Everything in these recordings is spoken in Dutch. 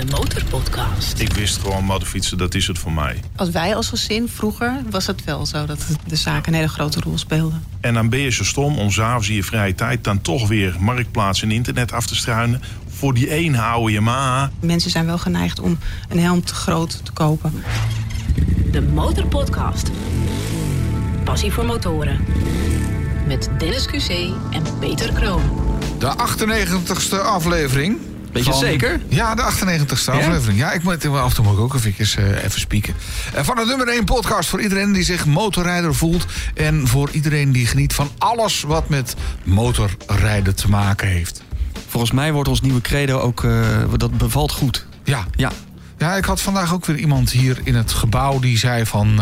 De Motorpodcast. Ik wist gewoon motorfietsen, dat is het voor mij. Als wij als gezin vroeger was het wel zo dat de zaken een hele grote rol speelden. En dan ben je zo stom om s'avonds in je vrije tijd dan toch weer marktplaats en internet af te struinen. Voor die één oude Yamaha. Mensen zijn wel geneigd om een helm te groot te kopen. De Motorpodcast. Passie voor motoren. Met Dennis QC en Peter Kroon. De 98ste aflevering. Weet je zeker? Ja, de 98ste aflevering. Ja, ik moet af en toe moet ik ook even, eh, even spieken. Eh, van de nummer 1 podcast voor iedereen die zich motorrijder voelt. En voor iedereen die geniet van alles wat met motorrijden te maken heeft. Volgens mij wordt ons nieuwe credo ook, eh, dat bevalt goed. Ja. Ja, ja, ik had vandaag ook weer iemand hier in het gebouw die zei van...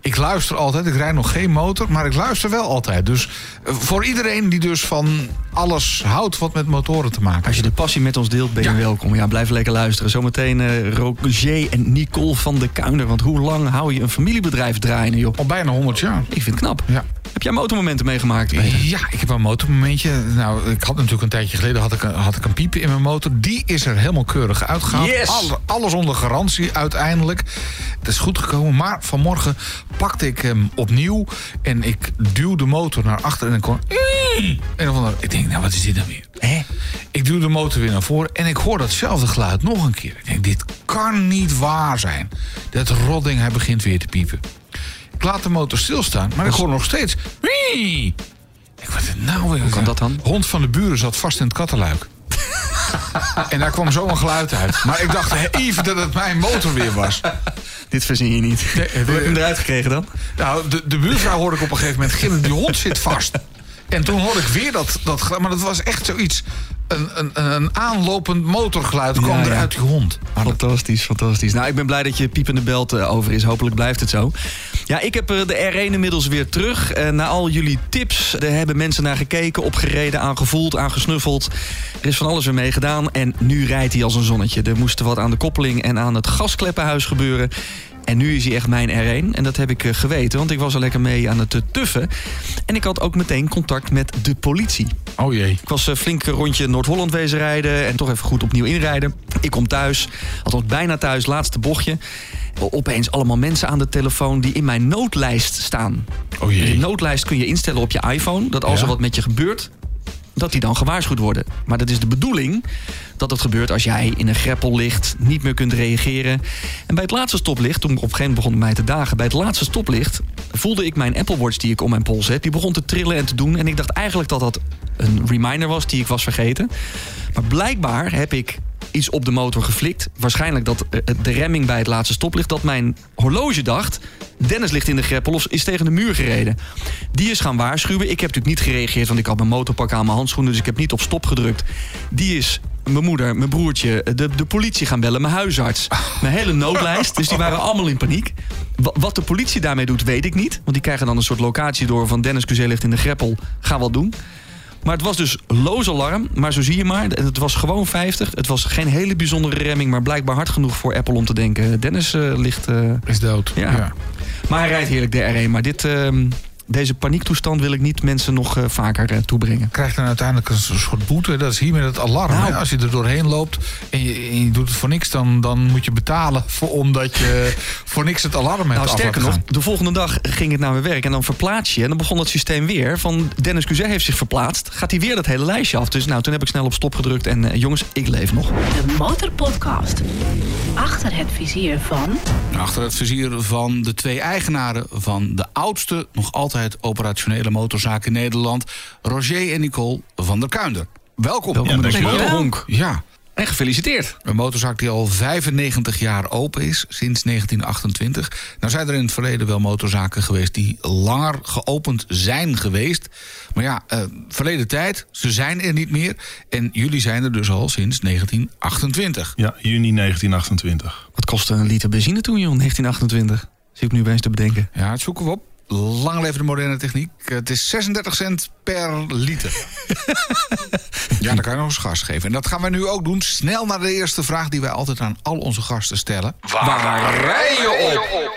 ik luister altijd, ik rijd nog geen motor, maar ik luister wel altijd. Dus eh, voor iedereen die dus van alles houdt wat met motoren te maken als je de passie met ons deelt, ben je Ja. welkom. Ja, blijf lekker luisteren. Zometeen eh Roger en Nicole van de Kuiner. Want hoe lang hou je een familiebedrijf draaien, joh? Al bijna 100 jaar. Ik vind het knap. Ja. Heb jij motormomenten meegemaakt? Peter? Ja, ik heb een motormomentje. Nou, ik had natuurlijk een tijdje geleden had ik, een- had ik een piep in mijn motor. Die is er helemaal keurig uitgehaald. Yes! Alle- alles onder garantie uiteindelijk. Het is goed gekomen. Maar vanmorgen pakte ik hem opnieuw. En ik duw de motor naar achter. En ik kon... En dan ik denk, nou wat is dit dan weer? Hè? Ik duw de motor weer naar voren. En ik hoor datzelfde geluid nog een keer. Ik denk, dit kan niet waar zijn. Dat rodding, hij begint weer te piepen. Ik laat de motor stilstaan, maar ik hoor nog steeds. "Wii." Ik wat nou weer? Hoe kan dat dan? Hond van de buren zat vast in het kattenluik. en daar kwam zo een geluid uit. Maar ik dacht even dat het mijn motor weer was. Dit verzin je niet. Nee, Hoe heb je hem eruit gekregen dan? Nou, de, de buurvrouw hoorde ik op een gegeven moment gillen. Die hond zit vast. En toen hoorde ik weer dat, dat geluid. Maar dat was echt zoiets. Een, een, een aanlopend motorgeluid kwam Ja, er ja. uit die hond. Fantastisch, fantastisch. Nou, ik ben blij dat je piepende belt eh, over is. Hopelijk blijft het zo. Ja, ik heb eh, de R1 inmiddels weer terug. Eh, na al jullie tips, er hebben mensen naar gekeken, opgereden, aangevoeld, aangesnuffeld. Er is van alles weer mee gedaan. En nu rijdt hij als een zonnetje. Er moest wat aan de koppeling en aan het gaskleppenhuis gebeuren. En nu is hij echt mijn R1. En dat heb ik eh, geweten, want ik was er lekker mee aan het eh, tuffen. En ik had ook meteen contact met de politie. Oh jee. Ik was een flink rondje Noord-Holland wezen rijden en toch even goed opnieuw inrijden. Ik kom thuis, althans bijna thuis, laatste bochtje. Opeens allemaal mensen aan de telefoon die in mijn noodlijst staan. Oh jee. Die noodlijst kun je instellen op je iPhone. Dat als Ja. er wat met je gebeurt, dat die dan gewaarschuwd worden. Maar dat is de bedoeling dat het gebeurt als jij in een greppel ligt, niet meer kunt reageren. En bij het laatste stoplicht, toen op een gegeven moment begon mij te dagen, bij het laatste stoplicht voelde ik mijn Apple Watch die ik om mijn pols heb, die begon te trillen en te doen. En ik dacht eigenlijk dat dat een reminder was die ik was vergeten. Maar blijkbaar heb ik iets op de motor geflikt. Waarschijnlijk dat eh, de remming bij het laatste stoplicht... dat mijn horloge dacht... Dennis ligt in de greppel of is tegen de muur gereden. Die is gaan waarschuwen. Ik heb natuurlijk niet gereageerd... want ik had mijn motorpak aan mijn handschoenen... dus ik heb niet op stop gedrukt. Die is mijn moeder, mijn broertje, de, de politie gaan bellen... mijn huisarts, mijn hele noodlijst. Dus die waren allemaal in paniek. Wa- Wat de politie daarmee doet, weet ik niet. Want die krijgen dan een soort locatie door... van Dennis Cuzé ligt in de greppel, ga wat doen. Maar het was dus loos alarm. Maar zo zie je maar, het was gewoon 50. Het was geen hele bijzondere remming, maar blijkbaar hard genoeg voor Apple om te denken. Dennis eh, ligt. eh, Is dood. Ja. Maar hij rijdt heerlijk de R1. Maar dit, ehm, deze paniektoestand wil ik niet mensen nog eh, vaker eh, toebrengen. krijgt dan uiteindelijk een soort boete. Dat is hier met het alarm. Nou. Als je er doorheen loopt en je, en je doet het voor niks... dan, dan moet je betalen voor, omdat je voor niks het alarm hebt Nou, sterker nog, de volgende dag ging het naar mijn werk en dan verplaats je. En dan begon het systeem weer van Dennis Cuzé heeft zich verplaatst. Gaat hij weer dat hele lijstje af. Dus nou, toen heb ik snel op stop gedrukt en eh, jongens, ik leef nog. De Motorpodcast. Achter het vizier van... Achter het vizier van de twee eigenaren van de oudste, nog altijd operationele motorzaak in Nederland, Roger en Nicole van der Kuinder. Welkom. Welkom in dankjewel. motorhonk. Ja, En gefeliciteerd. een motorzaak die al 95 jaar open is, sinds 1928. Nou zijn er in het verleden wel motorzaken geweest die langer geopend zijn geweest. Maar ja, eh, verleden tijd, ze zijn er niet meer. En jullie zijn er dus al sinds 1928. Ja, juni 1928. Wat kostte een liter benzine toen, joh, 1928? Zie ik nu opeens te bedenken. Ja, het zoeken we op. Lang leven de moderne techniek. Het is 36 cent per liter. ja, dan kan je nog eens gas geven. En dat gaan wij nu ook doen. Snel naar de eerste vraag die wij altijd aan al onze gasten stellen. Waar rij je op?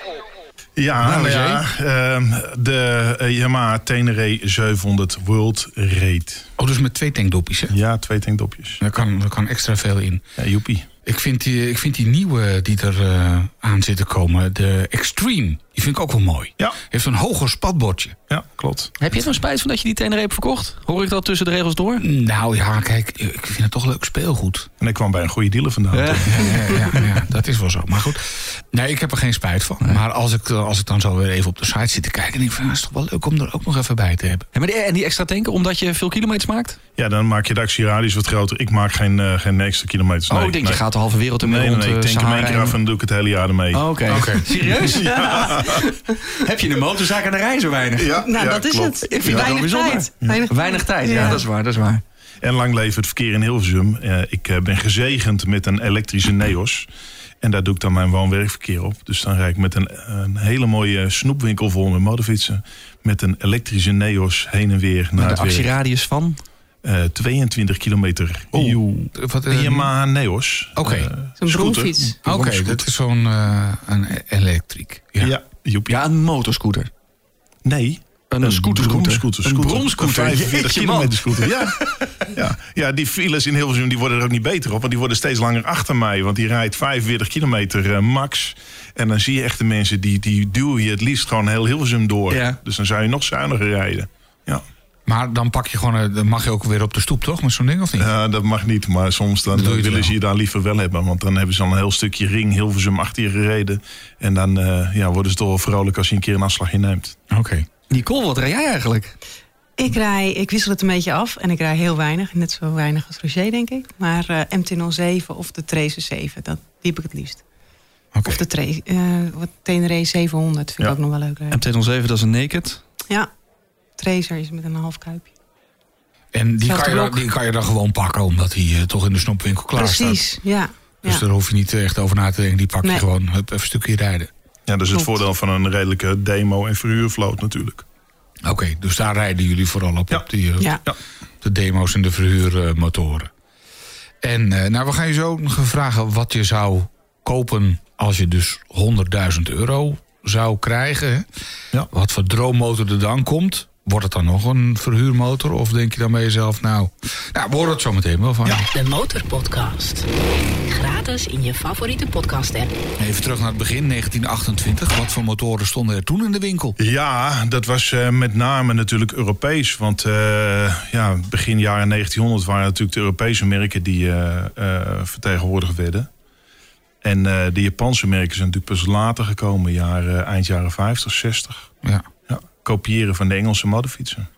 Ja, Nou, nou ja ehm, de eh, Yamaha Tenere 700 World Raid. Oh, dus met twee tankdopjes, hè? Ja, twee tankdopjes. Daar kan, daar kan extra veel in. Ja, joepie. Ik vind die, ik vind die nieuwe die er eh, aan zit te komen, de Extreme, die vind ik ook wel mooi. Ja. Heeft een hoger spatbordje. Ja, klopt. Heb je er spijt van dat je die Tenere hebt verkocht? Hoor ik dat tussen de regels door? Nou ja, kijk, ik vind het toch leuk speelgoed. En ik kwam bij een goede dealer vandaan. Ja. toch? Ja, ja, ja, dat is wel zo. Maar goed, nee, ik heb er geen spijt van. Maar als ik, als ik dan zo weer even op de site zit te kijken... denk ik van, nou, is toch wel leuk om er ook nog even bij te hebben. Maar die, en die extra tanken, omdat je veel kilometers maakt? Ja, dan maak je de actieradius wat groter. Ik maak geen, eh, geen extra kilometers. oh, Nee, ik denk, nee. je gaat de halve wereld ermee Nee, nee, rond nee. Ik eh, tank hem één keer af en- dan doe ik het hele jaar ermee. Oh, Oké. Serieus? Heb je een motorzaak aan de rij zo weinig? Ja, Nou, ja, dat is klopt. het. Ik vind Weinig tijd. Weinig, Weinig tijd, ja, Ja. dat is waar, dat is waar. En lang leven het verkeer in Hilversum. Eh, ik ben gezegend met een elektrische Neos. En daar doe ik dan mijn woon-werkverkeer op. Dus dan rijd ik met een, een hele mooie snoepwinkel vol met motorfietsen. Met een elektrische Neos heen en weer naar de het werk. actieradius van? Eh, 22 kilometer. Joe. Wat, eh, Een Yamaha Neos. Oké. Eh, Zo'n scooter. bronfiets. Oké, dat is zo'n eh, een elektriek. Ja. Ja. Ja, een motorscooter. Nee. Een. Een scooter. bromscooter. Een 45 Jeetje, man. kilometer scooter. Ja. ja. ja, die files in Hilversum die worden er ook niet beter op. Want die worden steeds langer achter mij. Want die rijdt 45 kilometer eh, max. En dan zie je echt de mensen die, die duwen je het liefst gewoon heel Hilversum door. Ja. Dus dan zou je nog zuiniger rijden. Ja. Maar dan pak je gewoon, eh, dan mag je ook weer op de stoep, toch? Met zo'n ding of niet? Ja, dat mag niet. Maar soms dan willen wel. ze je daar liever wel hebben. Want dan hebben ze al een heel stukje ring Hilversum achter je gereden. En dan eh, ja, worden ze toch wel vrolijk als je een keer een afslagje neemt. Oké. Nicole, wat rij jij eigenlijk? Ik rij, ik wissel het een beetje af en ik rij heel weinig. Net zo weinig als Roger, denk ik. Maar eh MT-07 of de Tracer 7, dat, die heb ik het liefst. Oké. Of de eh, Tenere 700 vind ik ook nog wel leuk. rijden. MT-07, dat is een naked. Ja, Tracer is met een half kuipje. En die kan, je, dan- die kan je dan gewoon pakken, omdat die eh, toch in de snoepwinkel klaar staat. Precies, ja. Dus ja. daar hoef je niet echt over na te denken. Die pak je Nee. gewoon hup, even een stukje rijden. Ja, dat is het Klopt. voordeel van een redelijke demo- en verhuurvloot natuurlijk. Oké, dus daar rijden jullie vooral op, Ja. op die, eh, Ja. de demo's en de verhuurmotoren. En eh, nou, we gaan je zo vragen wat je zou kopen als je dus 100.000 euro zou krijgen. Ja. Wat voor droommotor er dan komt. Wordt het dan nog een verhuurmotor? Of denk je dan bij jezelf, nou, nou we horen het zo meteen wel van je. De Motorpodcast. Gratis in je favoriete podcast-app. Even terug naar het begin, 1928. Wat voor motoren stonden er toen in de winkel? Ja, dat was eh, met name natuurlijk Europees. Want eh, ja, begin jaren 1900 waren natuurlijk de Europese merken die eh, eh, vertegenwoordigd werden. En eh, de Japanse merken zijn natuurlijk pas later gekomen, jaren, eind jaren 50, 60. Ja. Kopiëren van de Engelse motorfietsen.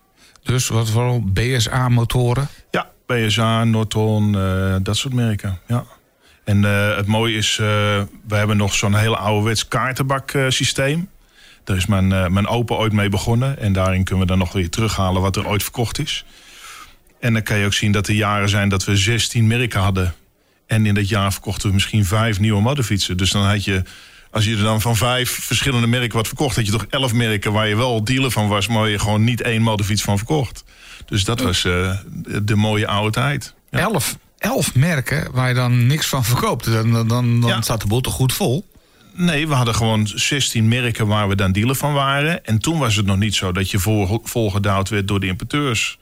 Dus wat vooral BSA-motoren. Ja, BSA, Norton, eh, dat soort merken. Ja. En eh, het mooie is, eh, we hebben nog zo'n heel ouderwets kaartenbak eh, systeem. Daar is mijn, mijn opa ooit mee begonnen. En daarin kunnen we dan nog weer terughalen wat er ooit verkocht is. En dan kan je ook zien dat er jaren zijn dat we 16 merken hadden. En in dat jaar verkochten we misschien vijf nieuwe motorfietsen. Dus dan had je, als je er dan van vijf verschillende merken wat verkocht... had je toch elf merken waar je wel dealer van was... maar je gewoon niet één motorfiets van verkocht. Dus dat was eh, de, mooie oude tijd. Ja. Elf, elf merken waar je dan niks van verkoopt. Dan, dan, dan, dan Ja. staat de boel toch goed vol. Nee, we hadden gewoon 16 merken waar we dan dealer van waren. En toen was het nog niet zo dat je vol, volgedaald werd door de importeurs.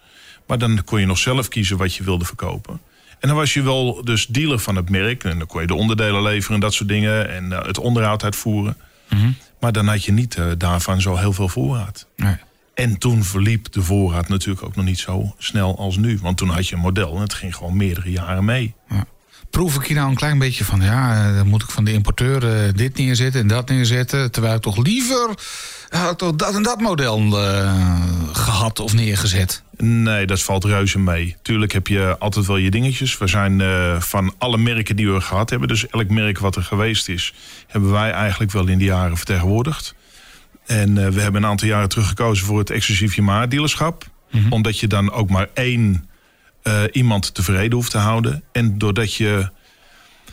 Maar dan kon je nog zelf kiezen wat je wilde verkopen. En dan was je wel dus dealer van het merk. En dan kon je de onderdelen leveren en dat soort dingen. En eh, het onderhoud uitvoeren. Maar dan had je niet eh, daarvan zo heel veel voorraad. Nee. En toen verliep de voorraad natuurlijk ook nog niet zo snel als nu. Want toen had je een model en het ging gewoon meerdere jaren mee. Proef ik hier nou een klein beetje van... ja, eh, dan moet ik van de importeur dit neerzetten en dat neerzetten... terwijl ik toch liever had ik toch dat en dat model eh, gehad of neergezet. Nee, dat valt reuze mee. Tuurlijk heb je altijd wel je dingetjes. We zijn eh, van alle merken die we gehad hebben, dus elk merk wat er geweest is, hebben wij eigenlijk wel in de jaren vertegenwoordigd. En eh, we hebben een aantal jaren terug gekozen voor het exclusief Yamaha dealerschap. Omdat je dan ook maar één iemand tevreden hoeft te houden. En doordat je.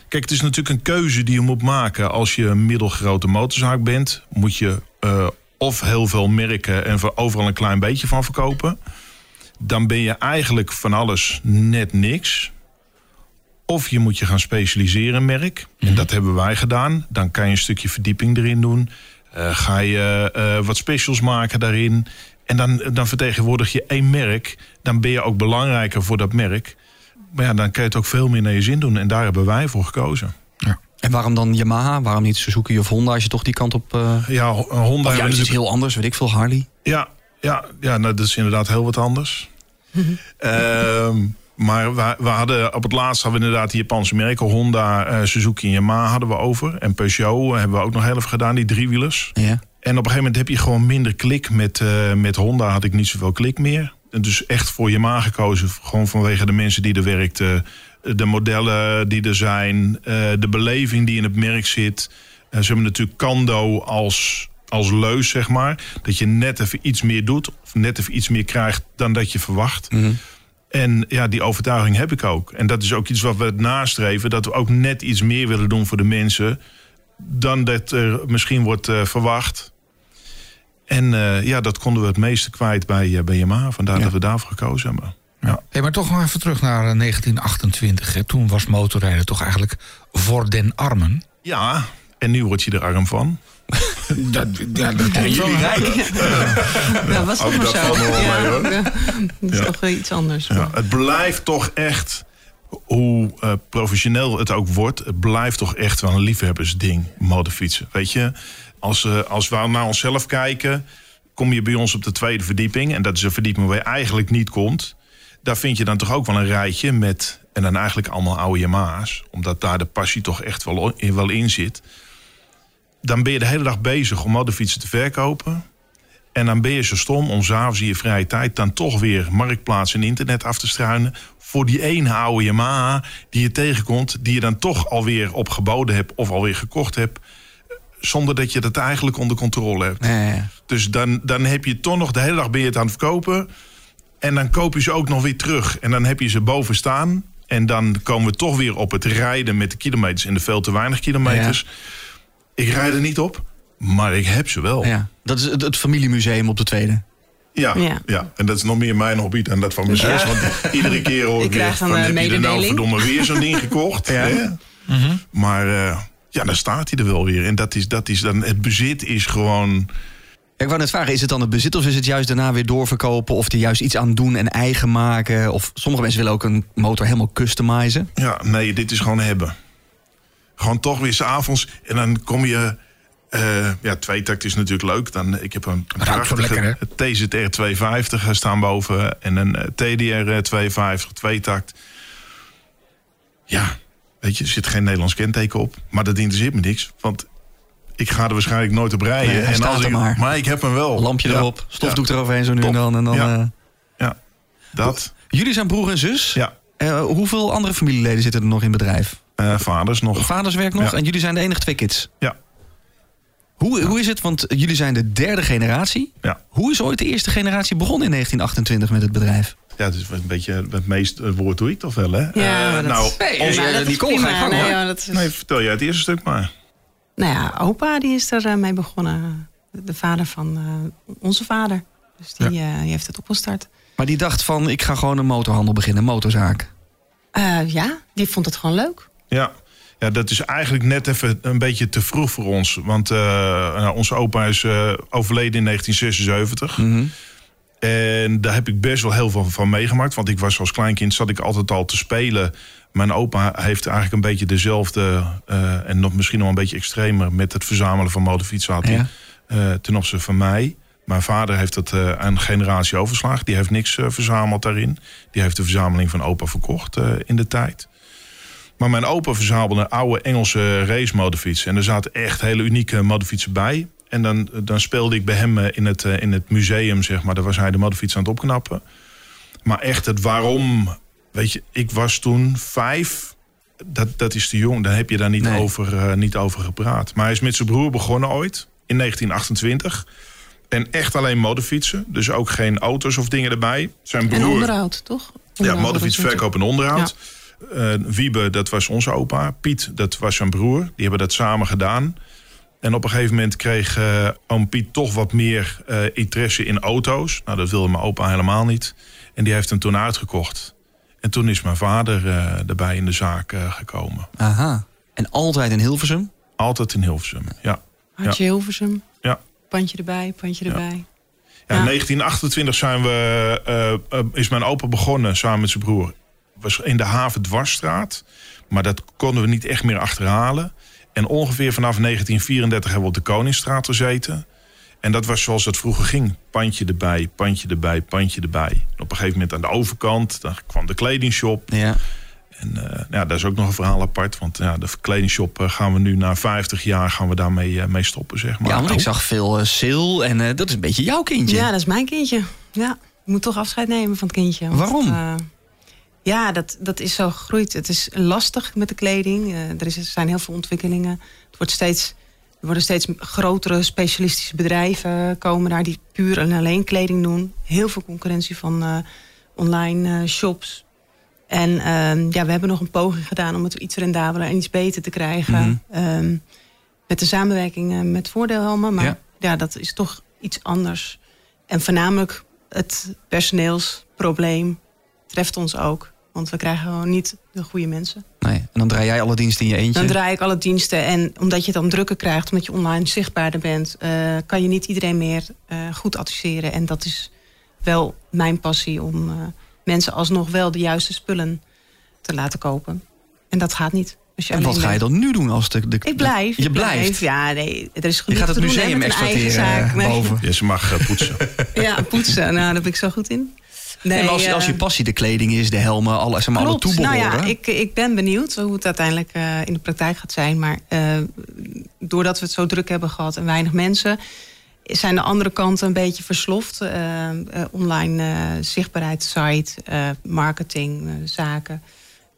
Kijk, het is natuurlijk een keuze die je moet maken. Als je een middelgrote motorzaak bent, moet je eh, of heel veel merken en voor overal een klein beetje van verkopen. Dan ben je eigenlijk van alles net niks. Of je moet je gaan specialiseren in merk. En dat hebben wij gedaan. Dan kan je een stukje verdieping erin doen. Eh, ga je eh, wat specials maken daarin. En dan, dan vertegenwoordig je één merk. Dan ben je ook belangrijker voor dat merk. maar ja, dan kan je het ook veel meer naar je zin doen. En daar hebben wij voor gekozen. En waarom dan Yamaha? Waarom niet Suzuki of Honda als je toch die kant op... Uh... Ja, Honda... Iets natuurlijk- heel anders, weet ik veel, Harley. Ja, ja, ja nou, dat is inderdaad heel wat anders. Ehm, maar we, we hadden op het laatst hadden we inderdaad die Japanse merken. Honda, eh, Suzuki en Yamaha hadden we over. En Peugeot eh, hebben we ook nog heel even gedaan, die driewielers. Ja. En op een gegeven moment heb je gewoon minder klik. Met, eh, met Honda had ik niet zoveel klik meer. En dus echt voor Yamaha gekozen. Gewoon vanwege de mensen die er werkten. De modellen die er zijn. eh, de beleving die in het merk zit. Eh, ze hebben natuurlijk Kando als, als leus, zeg maar. Dat je net even iets meer doet. Of net even iets meer krijgt dan dat je verwacht. En ja, die overtuiging heb ik ook. En dat is ook iets wat we nastreven. Dat we ook net iets meer willen doen voor de mensen. Dan dat er misschien wordt eh, verwacht. En ja, dat konden we het meeste kwijt bij, eh, bij Yamaha. Vandaar Ja. dat we daarvoor gekozen hebben. Ja. Hey, maar toch nog even terug naar eh, 1928. Hè. Toen was motorrijden toch eigenlijk voor den armen. ja, en nu word je er arm van. Dat, ja, dat wel. Ja, was toch maar dat zo. Ja, mee, hoor. ja. Dat is Ja. toch iets anders. Ja, het blijft toch echt, hoe eh, professioneel het ook wordt... het blijft toch echt wel een liefhebbersding, motorfietsen. Weet je, als, eh, als we naar onszelf kijken... kom je bij ons op de tweede verdieping... en dat is een verdieping waar je eigenlijk niet komt... daar vind je dan toch ook wel een rijtje met... en dan eigenlijk allemaal oude Yamaha's... omdat daar de passie toch echt wel in, wel in zit... dan ben je de hele dag bezig om motorfietsen te verkopen... En dan ben je zo stom om s'avonds in je vrije tijd dan toch weer marktplaats en internet af te struinen. Voor die ene oude Yamaha die je tegenkomt, die je dan toch alweer opgeboden hebt of alweer gekocht hebt. Zonder dat je dat eigenlijk onder controle hebt. Ja. Dus dan, dan heb je toch nog de hele dag ben je het aan het verkopen. En dan koop je ze ook nog weer terug. En dan heb je ze boven staan. En dan komen we toch weer op het rijden met de kilometers en de veel te weinig kilometers. Ik rijd er niet op, maar ik heb ze wel. Ja. Dat is het, het familiemuseum op de tweede. Ja, ja. Ja. en dat is nog meer mijn hobby dan dat van mijn zus. Want iedere keer hoor Ik ik weer krijg van, een, eh, heb je er nou mededeling. verdomme weer zo'n ding gekocht? hè? Maar eh, ja, dan staat hij er wel weer. En dat is, dat is dan, het bezit is gewoon... Ja, Ik wou net vragen, is het dan het bezit of is het juist daarna weer doorverkopen... of er juist iets aan doen en eigen maken? Of sommige mensen willen ook een motor helemaal customizen. Ja, nee, dit is gewoon hebben. Gewoon toch weer s'avonds. En dan kom je... eh ja, tweetakt is natuurlijk leuk. Dan, ik heb een, een prachtige TZR 250 staan boven. En een eh, TDR 250, tweetakt. Ja, weet je, er zit geen Nederlands kenteken op. Maar dat interesseert me niks. Want ik ga er waarschijnlijk nooit op rijden. Nee, hij staat als er ik, maar. ik heb hem wel. Lampje Ja, erop, stofdoek ja, eroverheen zo nu en dan. En dan Ja. eh, Ja, dat. Jullie zijn broer en zus. Ja, Eh, hoeveel andere familieleden zitten er nog in het bedrijf? eh, vaders nog. Vaders werkt nog Ja. en jullie zijn de enige twee kids. Ja, Hoe, hoe is het? Want jullie zijn de derde generatie. ja. Hoe is ooit de eerste generatie begonnen in 1928 met het bedrijf? Ja, het is een beetje het meest woord doe ik toch wel, hè? Ja, maar dat nou, is- Nee, onze- gang, Nee, hoor. ja, dat is- nee, vertel jij het eerste stuk maar. Nou ja, opa die is er eh, mee begonnen. De vader van eh, onze vader. Dus die, eh, die heeft het opgestart. Maar die dacht van, ik ga gewoon een motorhandel beginnen, een motorzaak. Eh, ja, die vond het gewoon leuk. Ja. ja, dat is eigenlijk net even een beetje te vroeg voor ons. Want eh, nou, onze opa is eh, overleden in 1976. Mhm. En daar heb ik best wel heel veel van meegemaakt. Want ik was als kleinkind, zat ik altijd al te spelen. Mijn opa heeft eigenlijk een beetje dezelfde... eh, en nog misschien nog een beetje extremer... met het verzamelen van motorfietsen had hij, Ja. eh, ten opzichte van mij. Mijn vader heeft het eh, aan een generatie overgeslagen. Die heeft niks verzameld daarin. Die heeft de verzameling van opa verkocht in de tijd. Maar mijn opa verzamelde oude Engelse racemotorfietsen. En er zaten echt hele unieke motorfietsen bij. En dan, dan speelde ik bij hem in het, in het museum, zeg maar. Daar was hij de motorfiets aan het opknappen. Maar echt het waarom... Weet je, ik was toen vijf. Dat, dat is te jong. Daar heb je daar niet, Nee. over, eh, niet over gepraat. Maar hij is met zijn broer begonnen ooit. In 1928. En echt alleen motorfietsen. Dus ook geen auto's of dingen erbij. Zijn En broer... onderhoud, toch? Ja, Onderhoud, is verkoop en onderhoud. Eh, Wiebe, dat was onze opa. Piet, dat was zijn broer. Die hebben dat samen gedaan. En op een gegeven moment kreeg eh, oom Piet toch wat meer eh, interesse in auto's. Nou, dat wilde mijn opa helemaal niet. En die heeft hem toen uitgekocht. En toen is mijn vader eh, erbij in de zaak eh, gekomen. Aha. En altijd in Hilversum? Altijd in Hilversum, ja. Hartje Hilversum, ja. pandje erbij, pandje erbij. Ja, in Ja. 1928 zijn we, eh, eh, is mijn opa begonnen samen met zijn broer was in de haven Dwarsstraat. Maar dat konden we niet echt meer achterhalen. En ongeveer vanaf 1934 hebben we op de Koningsstraat gezeten. En dat was zoals het vroeger ging. Pandje erbij, pandje erbij, pandje erbij. op een gegeven moment aan de overkant, dan kwam de kledingshop. Ja. En uh, ja, dat is ook nog een verhaal apart. Want ja, de kledingshop uh, gaan we nu na 50 jaar gaan we daarmee uh, mee stoppen, zeg maar. Ja, want ik zag veel sale en dat is een beetje jouw kindje. Ja, dat is mijn kindje. Ja, ik moet toch afscheid nemen van het kindje. Want, Waarom? ja, dat, dat is zo gegroeid. Het is lastig met de kleding. er, is, er zijn heel veel ontwikkelingen. Het wordt steeds er worden steeds grotere specialistische bedrijven komen daar die puur en alleen kleding doen. Heel veel concurrentie van uh, online uh, shops. En uh, ja, we hebben nog een poging gedaan om het iets rendabeler en iets beter te krijgen. Mm -hmm. met de samenwerking met voordeelhelmen. Maar ja. ja, dat is toch iets anders. En voornamelijk het personeelsprobleem treft ons ook. Want we krijgen gewoon niet de goede mensen. Nee, en dan draai jij alle diensten in je eentje? Dan draai ik alle diensten. En omdat je het dan drukker krijgt, omdat je online zichtbaarder bent... Uh, kan je niet iedereen meer uh, goed adviseren. En dat is wel mijn passie om uh, mensen alsnog wel de juiste spullen te laten kopen. En dat gaat niet. Dus en wat ga je dan nu doen als de... de ik blijf. De, je blijft? Blijf. Ja, nee, er is genoeg Je gaat het museum exploiteren nee. boven. Ja, ze mag poetsen. ja, poetsen. Nou, daar ben ik zo goed in. Nee, maar als, als, je passie de kleding is, de helmen, alle, zeg maar, alle toebehoren. Nou ja, ik, ik ben benieuwd hoe het uiteindelijk uh, in de praktijk gaat zijn. Maar uh, doordat we het zo druk hebben gehad en weinig mensen... zijn de andere kanten een beetje versloft. Uh, online zichtbaarheid, site, marketing, zaken...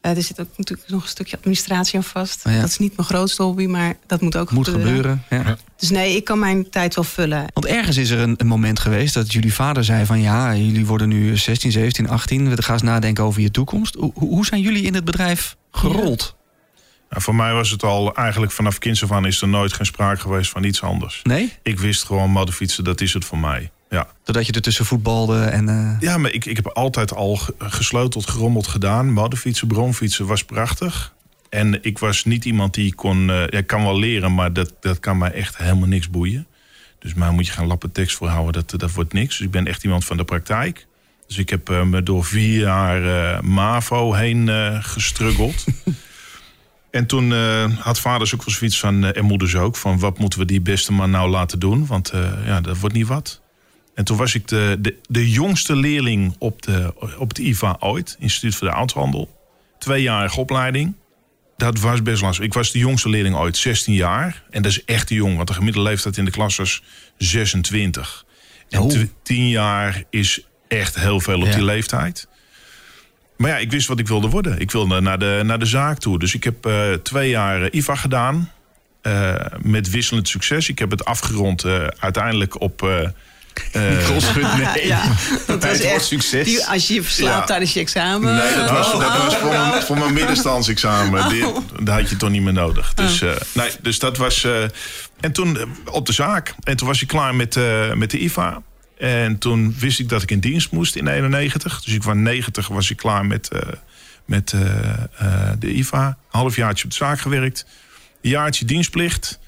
Uh, er zit ook natuurlijk nog een stukje administratie aan vast. Oh ja. Dat is niet mijn grootste hobby, maar dat moet ook moet gebeuren. gebeuren ja. Dus nee, ik kan mijn tijd wel vullen. Want ergens is er een, een, moment geweest dat jullie vader zei van... ja, jullie worden nu 16, 17, 18. We gaan eens nadenken over je toekomst. Hoe, hoe zijn jullie in het bedrijf gerold? Nou, voor mij was het al eigenlijk vanaf kinds af aan... is er nooit geen sprake geweest van iets anders. Nee? Ik wist gewoon modderfietsen, dat is het voor mij. Ja. Doordat je er tussen voetbalde en... Uh... Ja, maar ik, ik heb altijd al gesleuteld, gerommeld gedaan. Modefietsen, bronfietsen was prachtig. En ik was niet iemand die kon... Uh, ja, kan wel leren, maar dat, dat kan mij echt helemaal niks boeien. Dus maar moet je gaan lappen tekst voor houden, dat, dat wordt niks. Dus ik ben echt iemand van de praktijk. Dus ik heb uh, me door vier jaar MAVO heen gestruggeld. En toen uh, had vaders ook wel zoiets van, uh, en moeders ook... van wat moeten we die beste man nou laten doen? Want uh, ja, dat wordt niet wat. En toen was ik de, de, de jongste leerling op, de, op het IVA ooit, Instituut voor de Oudhandel. Tweejarige opleiding. Dat was best lastig. Ik was de jongste leerling ooit, 16 jaar. En dat is echt te jong, want de gemiddelde leeftijd in de klas was 26. En Oh. 10 jaar is echt heel veel op Ja. die leeftijd. Maar ja, ik wist wat ik wilde worden. Ik wilde naar de, naar de zaak toe. Dus ik heb eh, twee jaar eh, IVA gedaan. eh, met wisselend succes. Ik heb het afgerond eh, uiteindelijk op... eh, eh, Crossfit, nee. ja, dat was echt... succes. Die, als je je verslaapt Ja. tijdens je examen... Nee, dat was, Oh, dat was oh, voor, oh. mijn, voor mijn middenstandsexamen. Dit, dat had je toch niet meer nodig. Dus, Oh. eh, nee, dus dat was. eh, en toen op de zaak. En toen was ik klaar met, eh, met de IVA. En toen wist ik dat ik in dienst moest in 91. Dus ik was 90 was ik klaar met, eh, met eh, de IVA. Halfjaartje op de zaak gewerkt. Een jaartje dienstplicht.